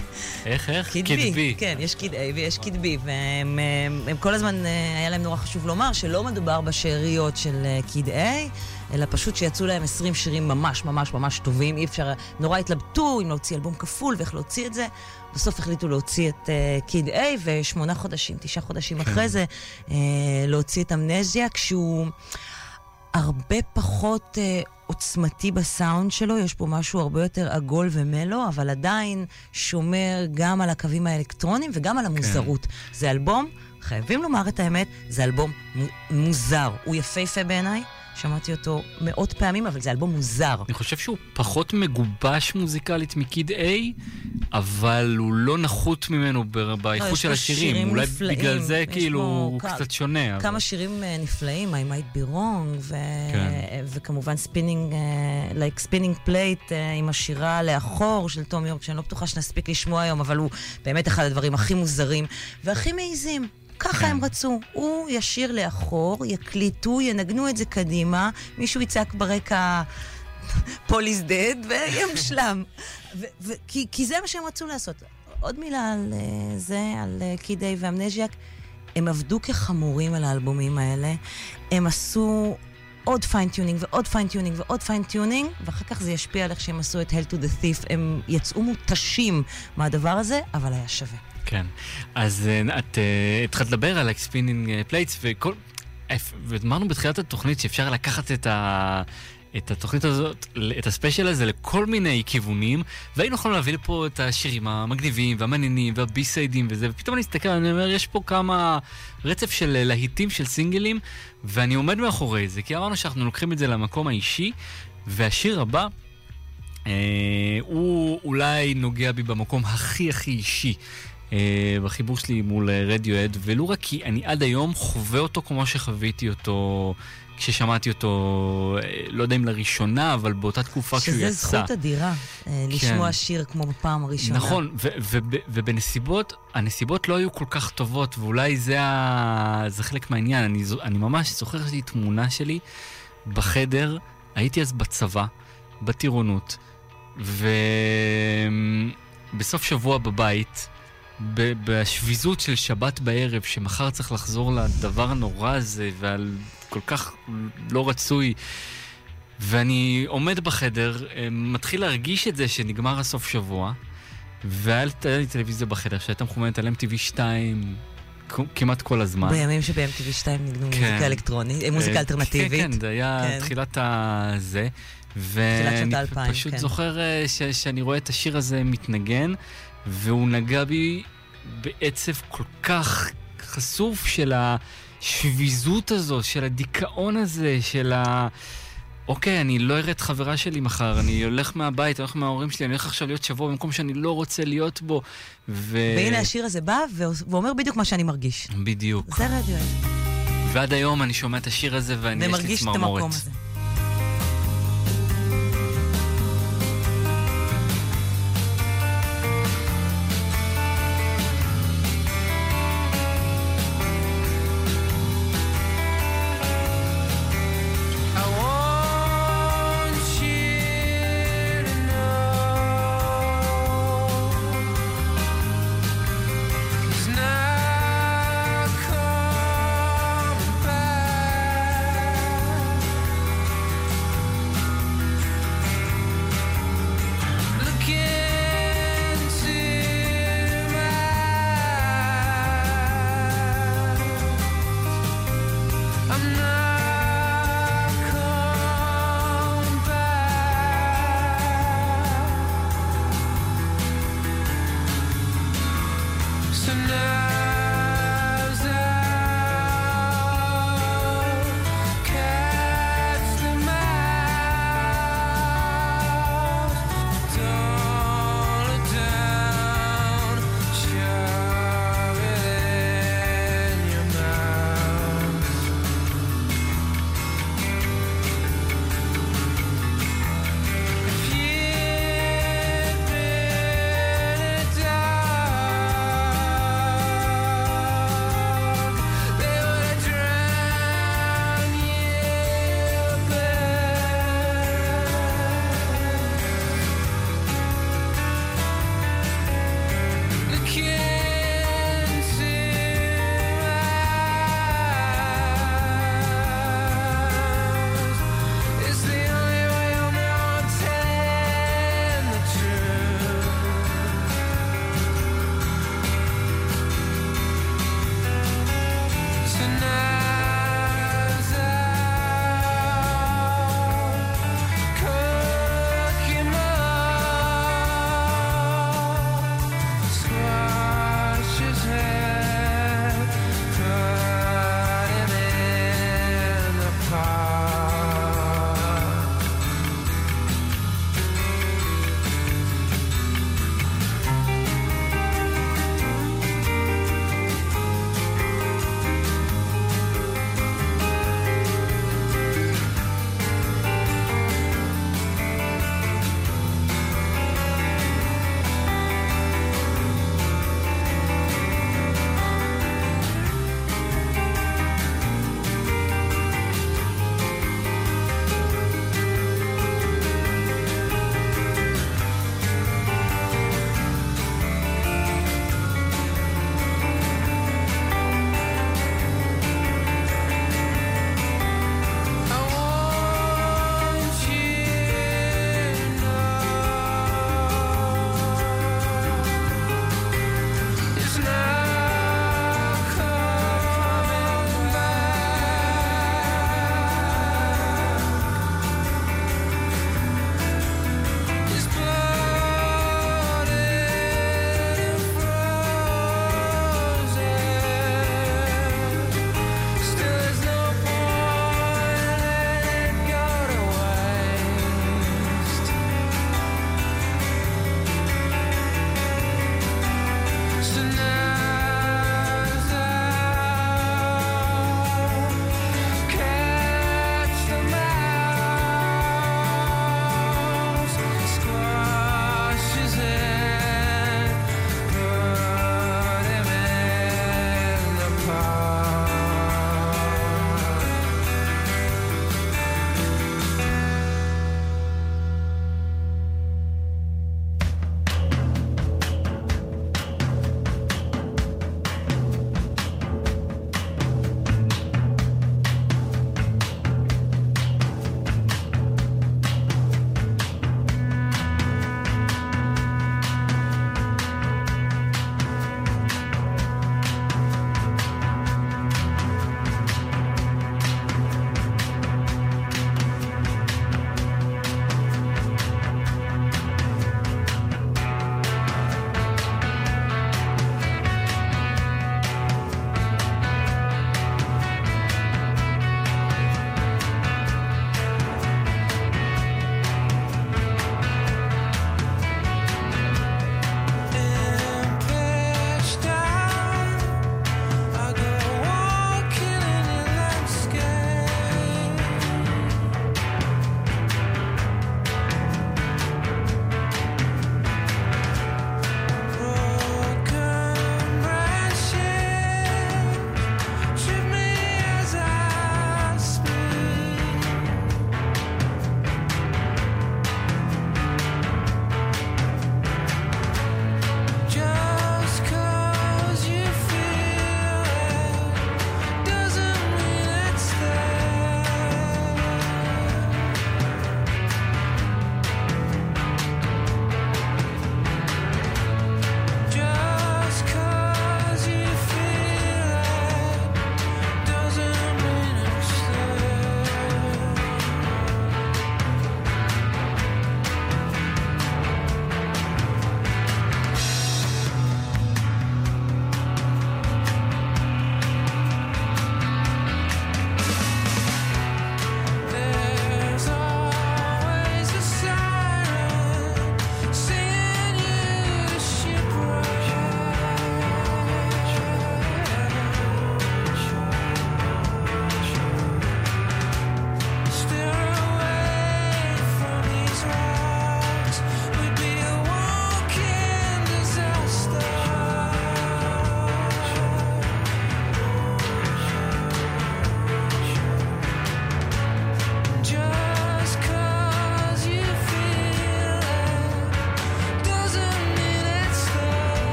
איך, איך? קיד בי. כן, יש קיד A ויש קיד B, והם הם, הם כל הזמן, אה, היה להם נורא חשוב לומר שלא מדובר בשאריות של אה, קיד A, אלא פשוט שיצאו להם 20 שירים ממש ממש ממש טובים. אי אפשר, נורא התלבטו אם להוציא אלבום כפול ואיך להוציא את זה. בסוף החליטו להוציא את uh, קיד A, ושמונה חודשים, תשעה חודשים אחרי זה, uh, להוציא את אמנזיה, כשהוא הרבה פחות uh, עוצמתי בסאונד שלו, יש פה משהו הרבה יותר עגול ומלו, אבל עדיין שומר גם על הקווים האלקטרונים וגם על המוזרות. זה אלבום, חייבים לומר את האמת, זה אלבום מו- מוזר. הוא יפהפה בעיניי, שמעתי אותו מאות פעמים, אבל זה אלבום מוזר. אני חושב שהוא פחות מגובש מוזיקלית מקיד A, אבל הוא לא נחות ממנו לא, באיכות יש של השירים. שירים אולי נפלאים. בגלל זה כאילו הוא כ- קצת שונה. אבל- כמה שירים אה, נפלאים, I might be wrong, ו... כן. וכמובן Spinning, Like Spinning Plates עם השירה לאחור של תום יורק, שאני לא בטוחה שנספיק לשמוע היום, אבל הוא באמת אחד הדברים הכי מוזרים והכי מעיזים. ככה. הם רצו. הוא ישיר לאחור, יקליטו, ינגנו את זה קדימה, מישהו יצעק ברקע... Paul is dead, ויהיה מושלם. ו- ו- כי, כי זה מה שהם רצו לעשות. עוד מילה על אה, זה, על Kid A ו Amnesiac. הם עבדו כחמורים על האלבומים האלה. הם עשו עוד fine-tuning ועוד fine-tuning ועוד fine-tuning, ואחר כך זה ישפיע על איך שהם עשו את Hail to the Thief. הם יצאו מותשים מהדבר הזה, אבל היה שווה. כן. אז אה, את אה, התחלת לדבר על ה-Spinning אה, Plates, וכל... ואמרנו בתחילת התוכנית שאפשר לקחת את ה... את התוכנית הזאת, את הספיישל הזה לכל מיני כיוונים, והיינו יכולים להביא לפה את השירים המגניבים והמעניינים והבי-סיידים וזה, ופתאום אני מסתכל, אני אומר, יש פה כמה רצף של אה, להיטים, של סינגלים, ואני עומד מאחורי זה, כי אמרנו שאנחנו לוקחים את זה למקום האישי, והשיר הבא, אה, הוא אולי נוגע בי במקום הכי הכי אישי. אה, בחיבור שלי מול אה, רדיואד, ולו רק כי אני עד היום חווה אותו כמו שחוויתי אותו כששמעתי אותו, אה, לא יודע אם לראשונה, אבל באותה תקופה כשהוא שזה יצא. זכות אדירה, אה, לשמוע שיר כמו בפעם הראשונה. נכון, ו- ו- ו- ובנסיבות, הנסיבות לא היו כל כך טובות, ואולי זה, ה- זה חלק מהעניין. אני, אני ממש זוכר שיש לי תמונה שלי בחדר, הייתי אז בצבא, בטירונות, ובסוף שבוע בבית, בשביזות של שבת בערב, שמחר צריך לחזור לדבר הנורא הזה, ועל כל כך לא רצוי. ואני עומד בחדר, אה, מתחיל להרגיש את זה שנגמר הסוף שבוע, והיה לי טלוויזיה בחדר שהייתה מחוממת על MTV 2 כ- כמעט כל הזמן. בימים שב-MTV 2 ניגנו כן. מוזיקה אלקטרונית, אה, מוזיקה אה, אלטרנטיבית. כן, כן, זה היה כן. תחילת הזה. ואני פשוט כן. זוכר ש- שאני רואה את השיר הזה מתנגן, והוא נגע בי בעצב כל כך חשוף של השביזות הזו, של הדיכאון הזה, של ה... אוקיי, אני לא אראה את חברה שלי מחר, אני הולך מהבית, אני הולך מההורים שלי, אני הולך עכשיו להיות שבוע במקום שאני לא רוצה להיות בו, ו... והנה השיר הזה בא ו- ואומר בדיוק מה שאני מרגיש. בדיוק. זה רדיואט. ועד היום אני שומע את השיר הזה ואני, יש לי ומרגיש את צמרמורת. המקום הזה.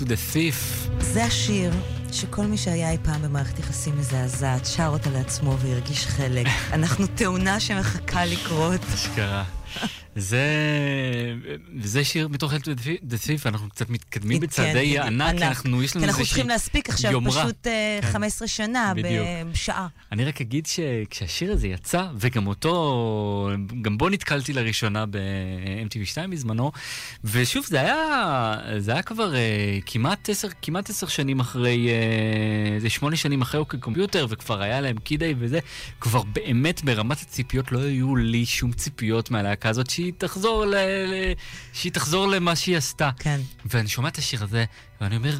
To the Thief. זה השיר שכל מי שהיה אי פעם במערכת יחסים מזעזעת, שר אותה לעצמו והרגיש חלק. <laughs> אנחנו תאונה שמחכה לקרות. אשכרה. זה, זה שיר מתוך the Thief, אנחנו קצת מתקדמים בצעדי כן, ענק, כי. אנחנו, יש לנו כי אנחנו איזושהי צריכים להספיק עכשיו יומרה. פשוט אה, כן. 15 שנה בדיוק. בשעה. אני רק אגיד שכשהשיר הזה יצא, וגם אותו, גם בו נתקלתי לראשונה ב-MTV 2 בזמנו, ושוב, זה היה, זה היה כבר אה, כמעט עשר, כמעט עשר שנים אחרי, אה, זה שמונה שנים אחרי אוקיי קומפיוטר, וכבר היה להם קידי וזה, כבר באמת ברמת הציפיות לא היו לי שום ציפיות מהלהקה הזאת שהיא תחזור, ל, ל, שהיא תחזור למה שהיא עשתה. כן. ואני שומע את השיר הזה, ואני אומר,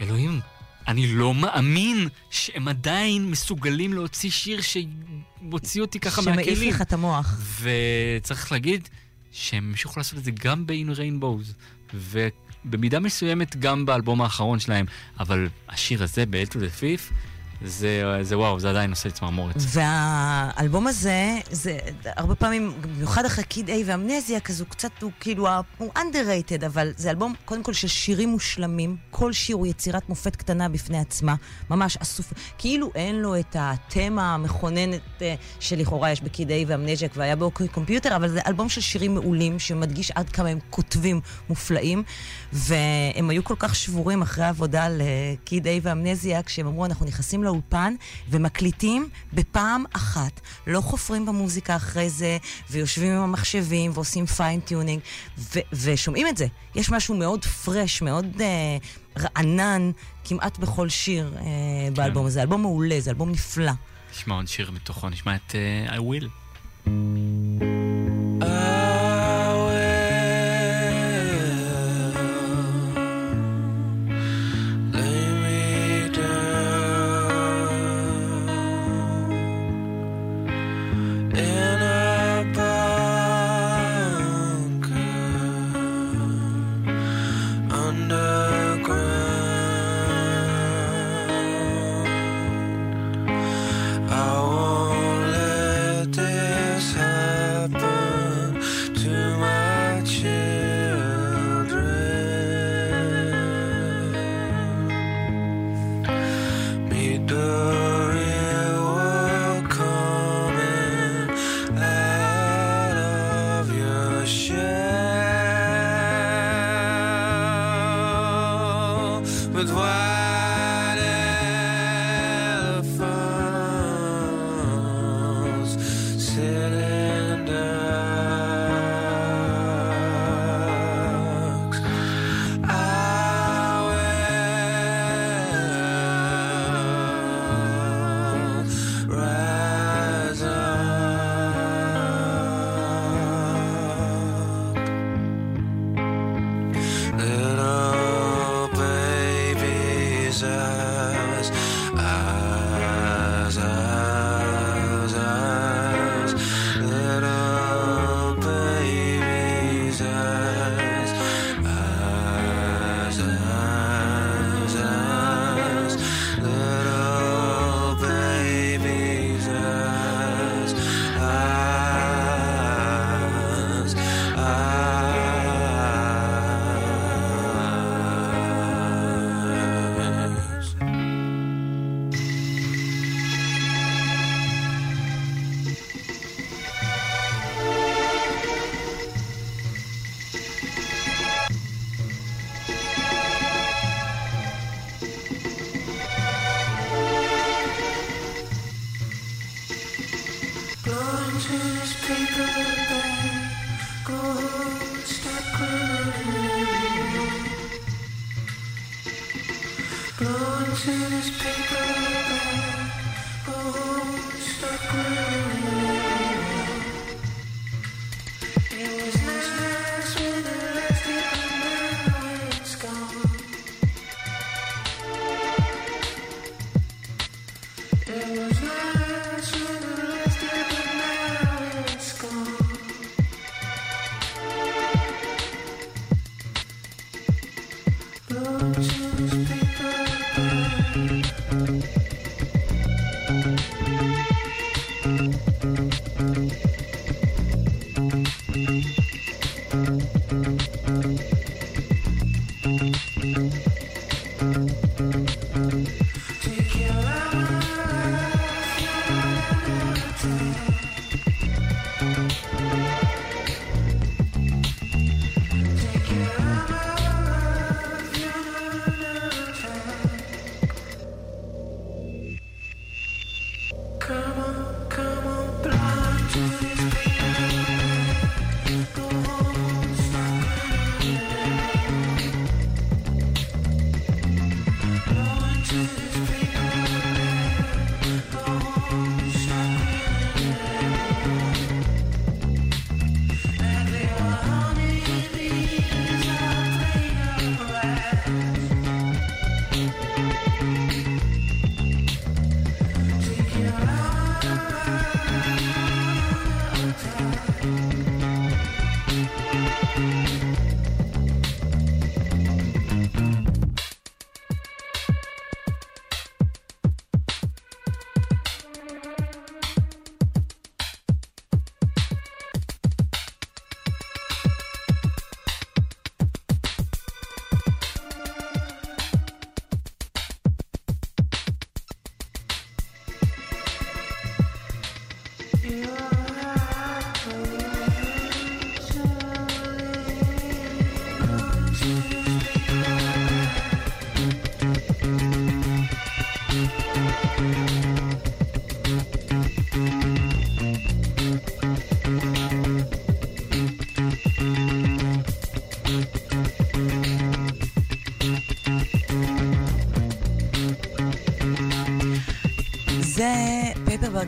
אלוהים, אני לא מאמין שהם עדיין מסוגלים להוציא שיר שמוציא אותי ככה שמעיף מהכלים. לך את המוח. וצריך להגיד שהם המשיכו לעשות את זה גם ב-In Rainbows, ובמידה מסוימת גם באלבום האחרון שלהם, אבל השיר הזה, ב-L to the Thief, זה, זה וואו, זה עדיין עושה לי צמרמורת. והאלבום הזה, זה הרבה פעמים, במיוחד אחרי קיד איי ואמנזיה, כזה הוא קצת, הוא כאילו, הוא underrated, אבל זה אלבום, קודם כל, של שירים מושלמים. כל שיר הוא יצירת מופת קטנה בפני עצמה. ממש אסוף, כאילו אין לו את התמה המכוננת אה, שלכאורה יש ב Kid A ו Amnesiac, כבר היה ב OK Computer, אבל זה אלבום של שירים מעולים, שמדגיש עד כמה הם כותבים מופלאים. והם היו כל כך שבורים אחרי העבודה על אה, Kid A ו Amnesiac, כשהם אמרו, אנחנו נכנסים לאולפן ומקליטים בפעם אחת. לא חופרים במוזיקה אחרי זה, ויושבים עם המחשבים ועושים fine tuning, ו- ושומעים את זה. יש משהו מאוד fresh, מאוד אה, רענן, כמעט בכל שיר אה, באלבום הזה. אלבום מעולה, זה אלבום נפלא. נשמע עוד שיר מתוכו, נשמע את uh, I Will.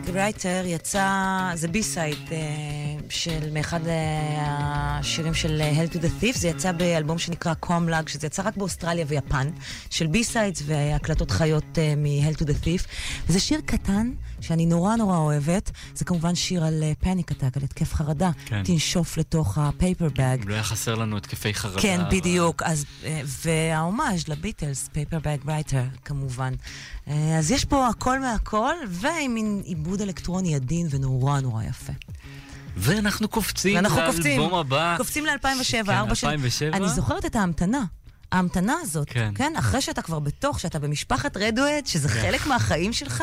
Writer יצא, זה B-side אה, של, מאחד אה, השירים של אה, Hail to the Thief, זה יצא באלבום שנקרא Com Lag, שזה יצא רק באוסטרליה ויפן, של B-sides והקלטות חיות מ- Hail to the Thief. וזה שיר קטן שאני נורא נורא אוהבת, כמובן שיר על panic attack, על התקף חרדה. כן. תנשוף לתוך ה paper bag. לא היה חסר לנו התקפי חרדה. כן, אבל- בדיוק. אז, אה, וההומאז' לביטלס, Paperbag Writer, כמובן. אה, אז יש פה הכל מהכל, ועם מין עיבוד אלקטרוני עדין ונורא נורא יפה. ואנחנו קופצים ואנחנו קופצים. לאלבום הבא. קופצים ל-2007, כן, ארבע שנים. 2007. אני זוכרת את ההמתנה. ההמתנה הזאת, כן. כן. אחרי שאתה כבר בתוך, שאתה במשפחת רדואד, שזה כן. חלק מהחיים שלך,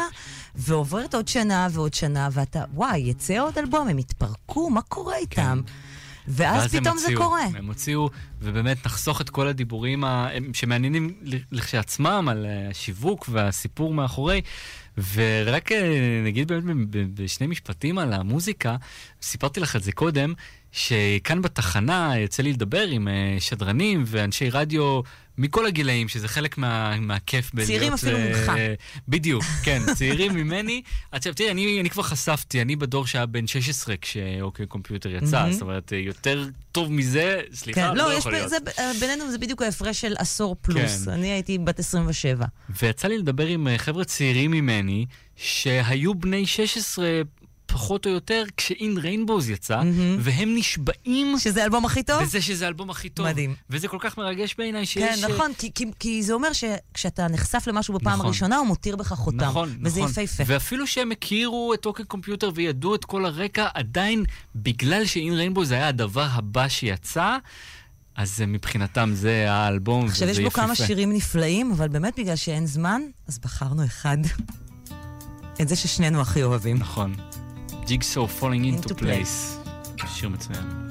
ועוברת עוד שנה ועוד שנה, ואתה, וואי, יצא עוד אלבום, הם יתפרקו, מה קורה איתם? ואז הם פתאום זה הוציאו, קורה. הם הוציאו, ובאמת נחסוך את כל הדיבורים ה- שמעניינים לכשעצמם על אה, השיווק והסיפור מאחורי. ורק אה, נגיד באמת בשני משפטים על המוזיקה, סיפרתי לך את זה קודם, שכאן בתחנה יוצא לי לדבר עם אה, שדרנים ואנשי רדיו מכל הגילאים, שזה חלק מה, מהכיף בלהיות... צעירים אפילו אה, ממך. בדיוק, <laughs> כן, צעירים ממני. עכשיו, תראי, אני, אני כבר חשפתי, אני בדור שהיה בן 16 כשאוקיי קומפיוטר יצא. זאת אומרת, אה, יותר טוב מזה, סליחה, כן, לא, לא, יכול להיות. זה, בינינו זה בדיוק ההפרש של עשור פלוס. כן. אני הייתי בת 27. ויצא לי לדבר עם חבר'ה צעירים ממני, שהיו בני 16 פחות או יותר כשאין ריינבוז יצא, מהמם. והם נשבעים שזה האלבום הכי טוב? בזה שזה האלבום הכי טוב. מדהים. וזה כל כך מרגש בעיניי כן, שיש... אה, נכון, כי, כי, כי זה אומר שכשאתה נחשף למשהו בפעם נכון. הראשונה, הוא מותיר בך חותם. נכון, וזה נכון. יפהפה. ואפילו שהם הכירו את אוקיי קומפיוטר וידעו את כל הרקע, עדיין, בגלל שאין ריינבו זה היה הדבר הבא שיצא, אז מבחינתם זה האלבום, עכשיו, יש וזה בו יפהפה. כמה שירים נפלאים, אבל באמת בגלל שאין זמן, אז בחרנו אחד. את זה ששנינו הכי אוהבים. נכון. ג'יגסו פולינג Into into place. שיר מצוין.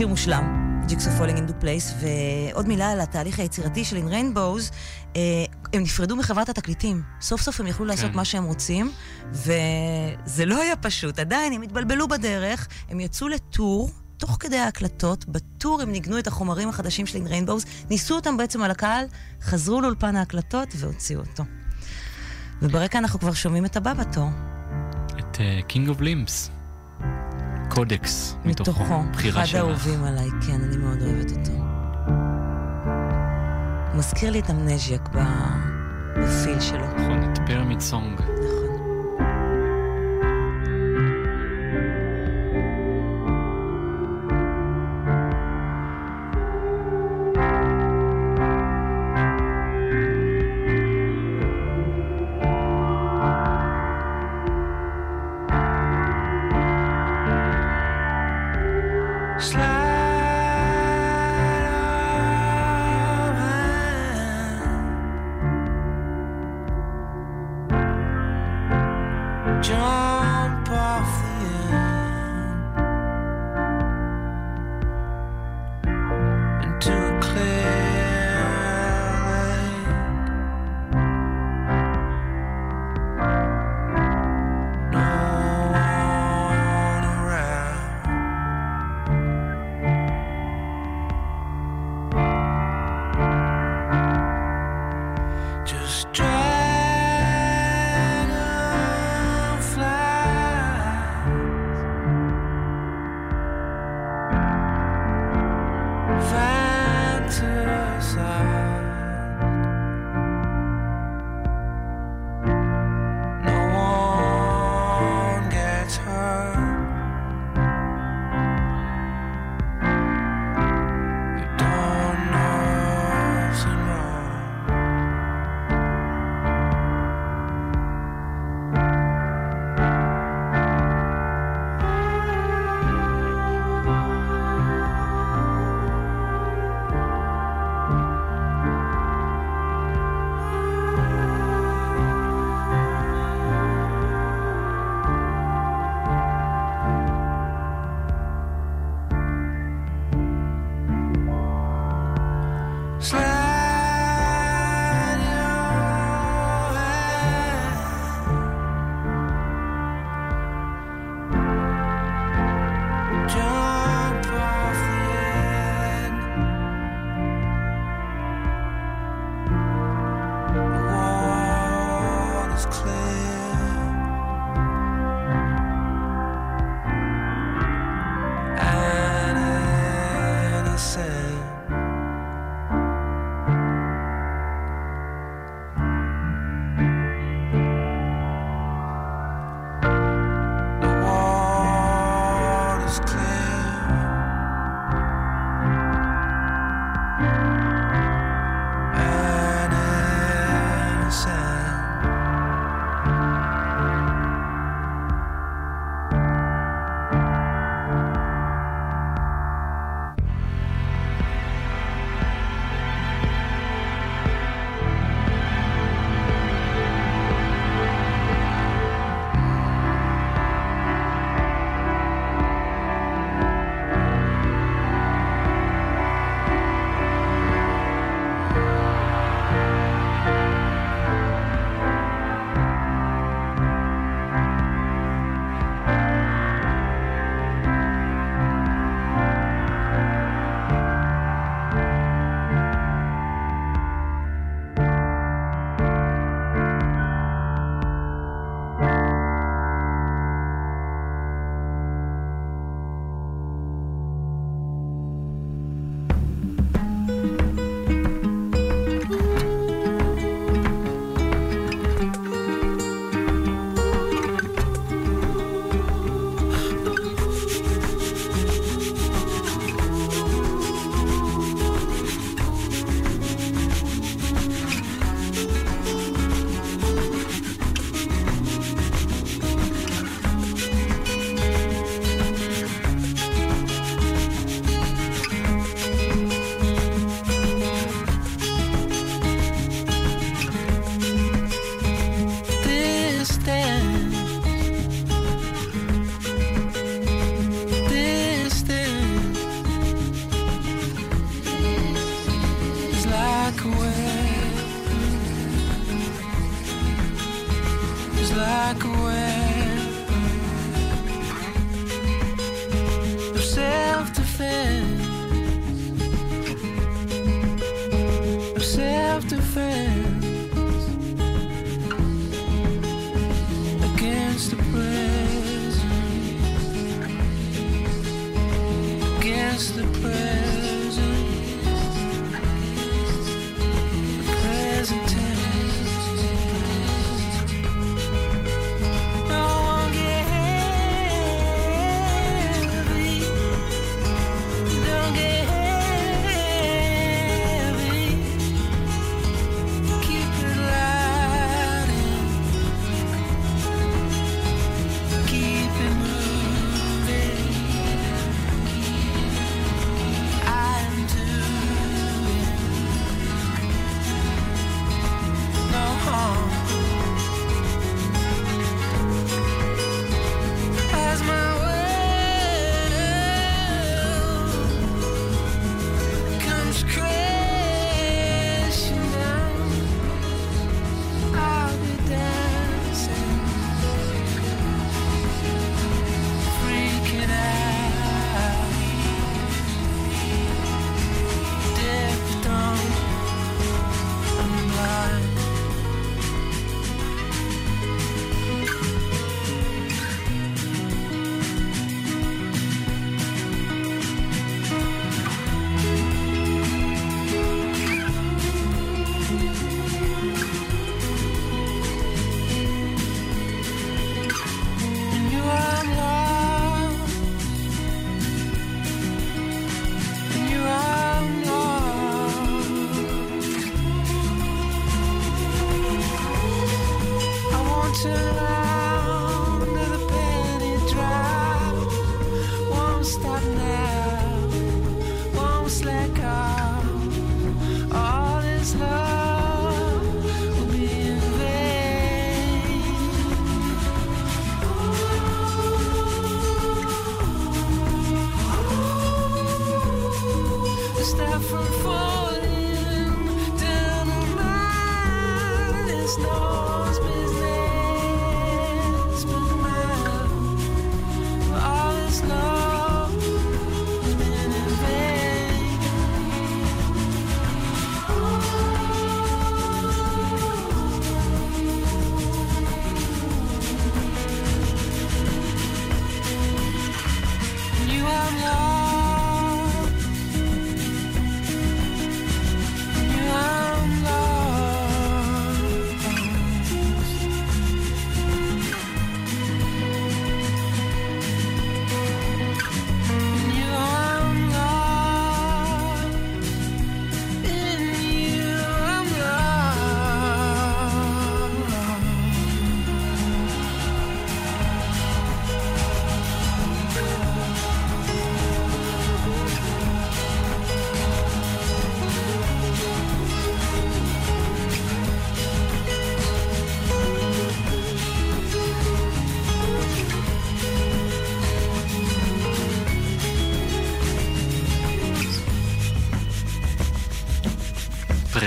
שיר מושלם, Jigsaw Falling Into Place, ועוד מילה על התהליך היצירתי של Rainbows, אה, הם נפרדו מחברת התקליטים. סוף סוף הם יכלו לעשות מה שהם רוצים, וזה לא היה פשוט. עדיין הם התבלבלו בדרך, הם יצאו ל tour. תוך כדי ההקלטות, ב tour הם ניגנו את החומרים החדשים של In Rainbows, ניסו אותם בעצם על הקהל, חזרו לאולפן ההקלטות והוציאו אותו. וברקע אנחנו כבר שומעים את הבא בתור. את King of Limbs. Codex מתוכו, מתוכו. בחירה אחד שלך. האהובים עליי, כן, אני מאוד אוהבת אותו. מזכיר לי את Amnesiac ב feel שלו. נכון, את Pyramid Song.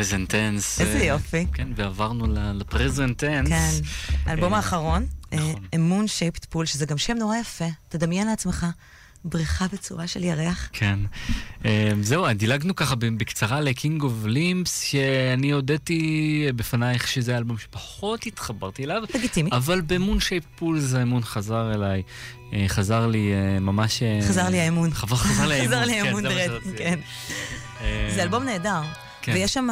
Present Tense. איזה יופי. כן, ועברנו ל Present Tense. כן, האלבום אה, האחרון, נכון. A Moon Shaped Pool, שזה גם שם נורא יפה. תדמיין לעצמך בריכה בצורה של ירח. כן. אה, זהו, דילגנו ככה בקצרה ל- King of Limbs, שאני הודיתי בפנייך שזה האלבום שפחות התחברתי אליו. לגיטימי. אבל ב Moon Shaped Pool האמון חזר אליי. אה, חזר לי אה, ממש... אה, חזר לי האמון. <laughs> חזר לי האמון. חזר לי כן, האמון זה. כן. אה, זה אלבום נהדר. כן. ויש שם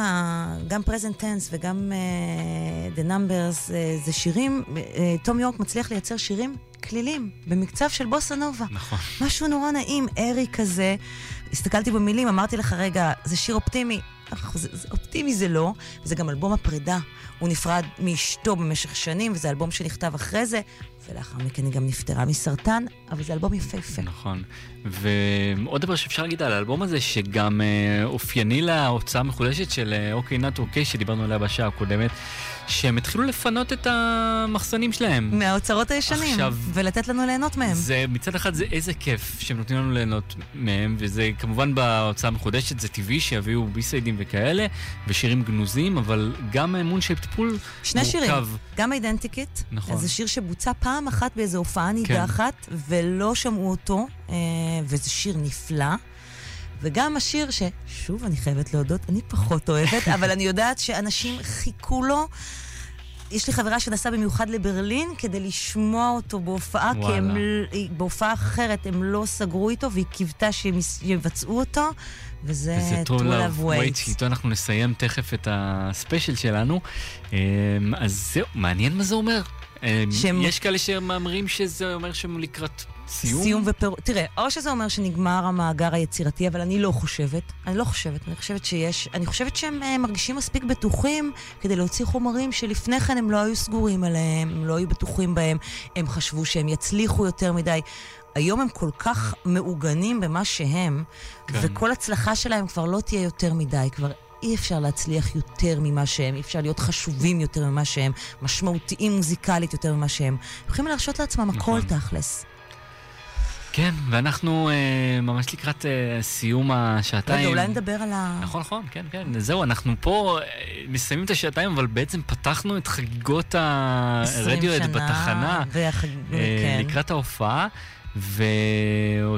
גם פרזנט טנס וגם uh, The Numbers, uh, זה שירים, uh, תום יורק מצליח לייצר שירים כלילים, במקצב של בוסה נובה. נכון. משהו נורא נעים, ארי כזה. הסתכלתי במילים, אמרתי לך, רגע, זה שיר אופטימי. אך, זה, זה, אופטימי זה לא, זה גם אלבום הפרידה. הוא נפרד מאשתו במשך שנים, וזה אלבום שנכתב אחרי זה, ולאחר מכן היא גם נפטרה מסרטן, אבל זה אלבום יפהפה. נכון. ועוד דבר שאפשר להגיד על האלבום הזה, שגם אה, אופייני להוצאה המחודשת של אה, אוקיי נאט אוקיי, שדיברנו עליה בשעה הקודמת, שהם התחילו לפנות את המחסנים שלהם. מהאוצרות הישנים, עכשיו- ולתת לנו ליהנות מהם. זה מצד אחד זה איזה כיף שהם נותנים לנו ליהנות מהם, וזה כמובן בהוצאה המחודשת זה טבעי שיביאו ביסיידים וכאלה, ושירים גנוזים, אבל גם מונשייפ טיפול שני שירים, מורכב. גם אידנטיקט, נכון. זה שיר שבוצע פעם אחת באיזו הופעה כן. נידחת, ולא שמעו אותו, אה, וזה שיר נפלא. וגם השיר ששוב, אני חייבת להודות, אני פחות אוהבת, <laughs> אבל אני יודעת שאנשים חיכו לו. יש לי חברה שנסעה במיוחד לברלין כדי לשמוע אותו בהופעה, כי הם, בהופעה אחרת הם לא סגרו איתו, והיא קיוותה שהם יבצעו אותו, וזה True Love Love Waits. שאיתו אנחנו נסיים תכף את הספיישל שלנו. אמ, אז זהו, מעניין מה זה אומר. שהם- יש כאלה שמאמרים שזה אומר שהם לקראת סיום. סיום ופירוט. תראה, או שזה אומר שנגמר המאגר היצירתי, אבל אני לא חושבת. אני לא חושבת. אני חושבת שיש... אני חושבת שהם אה, מרגישים מספיק בטוחים כדי להוציא חומרים שלפני כן הם לא היו סגורים עליהם, הם לא היו בטוחים בהם, הם חשבו שהם יצליחו יותר מדי. היום הם כל כך מעוגנים במה שהם, כן. וכל הצלחה שלהם כבר לא תהיה יותר מדי, כבר אי אפשר להצליח יותר ממה שהם, אי אפשר להיות חשובים יותר ממה שהם, משמעותיים מוזיקלית יותר ממה שהם. הם יכולים להרשות לעצמם הכל נכון. תכלס. כן, ואנחנו אה, ממש לקראת אה, סיום השעתיים. רגע, אולי נדבר על ה... נכון, נכון, כן, כן. זהו, אנחנו פה אה, מסיימים את השעתיים, אבל בעצם פתחנו את חגיגות 20 הרדיואד בתחנה. והחג... אה, כן. לקראת ההופעה, והעלינו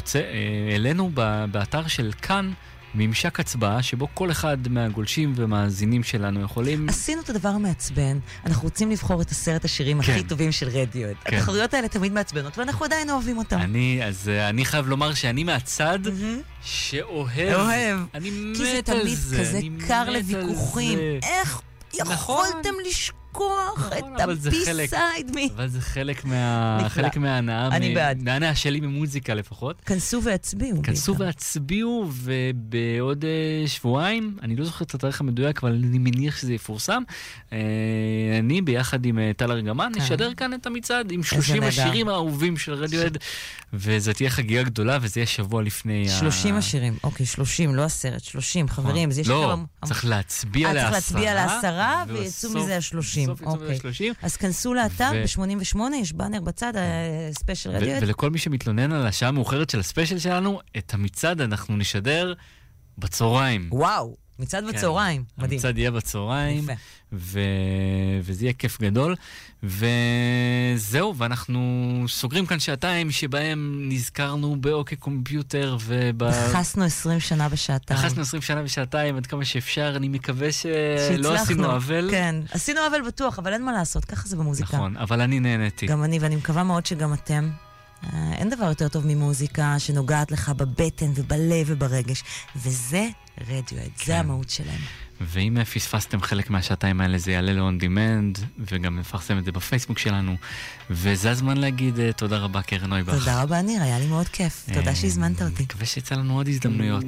באתר של כאן ממשק הצבעה, שבו כל אחד מהגולשים ומהאזינים שלנו יכולים... עשינו את הדבר המעצבן, אנחנו רוצים לבחור את עשרת השירים כן. הכי טובים של רדיואד. כן. התחרויות האלה תמיד מעצבנות, ואנחנו עדיין אוהבים אותם. אני, אז אה, אני חייב לומר שאני מהצד מהמם. שאוהב. אוהב. אני מת כי זה על תמיד זה. כזה אני מת קר על לוויכוחים. איך נכון. יכולתם לשכוח נכון, את זה. הבי-סייד מ... אבל זה חלק מה... נפלא. חלק מההנאה. אני בעד. מההנאה שלי ממוזיקה לפחות. כנסו והצביעו. כנסו. והצביעו, ובעוד אה, שבועיים, אני לא זוכר את התאריך המדויק, אבל אני מניח שזה יפורסם. אה, אני ביחד עם אה, טל ארגמן כן. נשדר כאן את המצעד עם 30 נהדר. השירים האהובים של רדיואד, וזו תהיה חגיגה גדולה, וזה יהיה שבוע לפני ה... 30 השירים, אוקיי, 30, לא עשרת, 30, חברים. אז יש לא, צריך להצביע לעשרה. צריך להצביע לעשרה, ויצאו מזה ה-30. בסוף יצאו מזה אוקיי. ה-30. אז כנסו לאתר, ו- ב-88 יש באנר בצד, ספיישל ו- רדיואד. ולכל מי שמתלונן על השעה המאוחרת של הספיישל שלנו, את המצעד אנחנו נשדר בצהריים. וואו, מצעד כן. בצהריים, מדהים. המצעד יהיה בצהריים, יפה. ו... וזה יהיה כיף גדול. וזהו, ואנחנו סוגרים כאן שעתיים שבהם נזכרנו באוקיי קומפיוטר וב... נכנסנו 20 שנה בשעתיים. נכנסנו 20 שנה בשעתיים עד כמה שאפשר, אני מקווה שלא שהצלחנו. עשינו עוול. כן, עשינו עוול בטוח, אבל אין מה לעשות, ככה זה במוזיקה. נכון, אבל אני נהניתי. גם אני, ואני מקווה מאוד שגם אתם. אה, אין דבר יותר טוב ממוזיקה שנוגעת לך בבטן ובלב וברגש, וזה רדיואד, כן. זה המהות שלהם. ואם פספסתם חלק מהשעתיים האלה, זה יעלה ל-on demand, וגם נפרסם את זה בפייסבוק שלנו. וזה הזמן להגיד אה, תודה רבה, קרן נויבך. תודה רבה, ניר, היה לי מאוד כיף. תודה אה, שהזמנת אותי. מקווה שיצא לנו עוד הזדמנויות.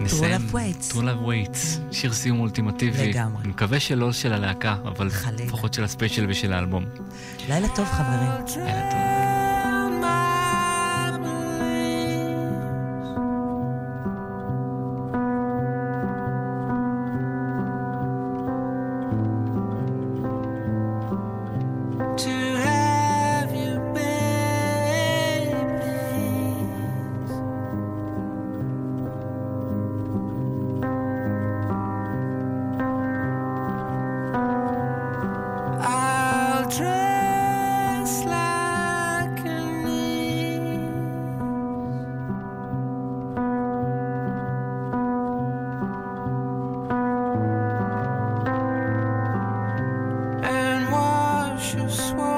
נסיים. Love Waits. True Love Waits, שיר סיום אולטימטיבי. לגמרי. אני מקווה שלא של הלהקה, אבל. לפחות של הספיישל ושל האלבום. לילה טוב, חברים. לילה טוב. precious one.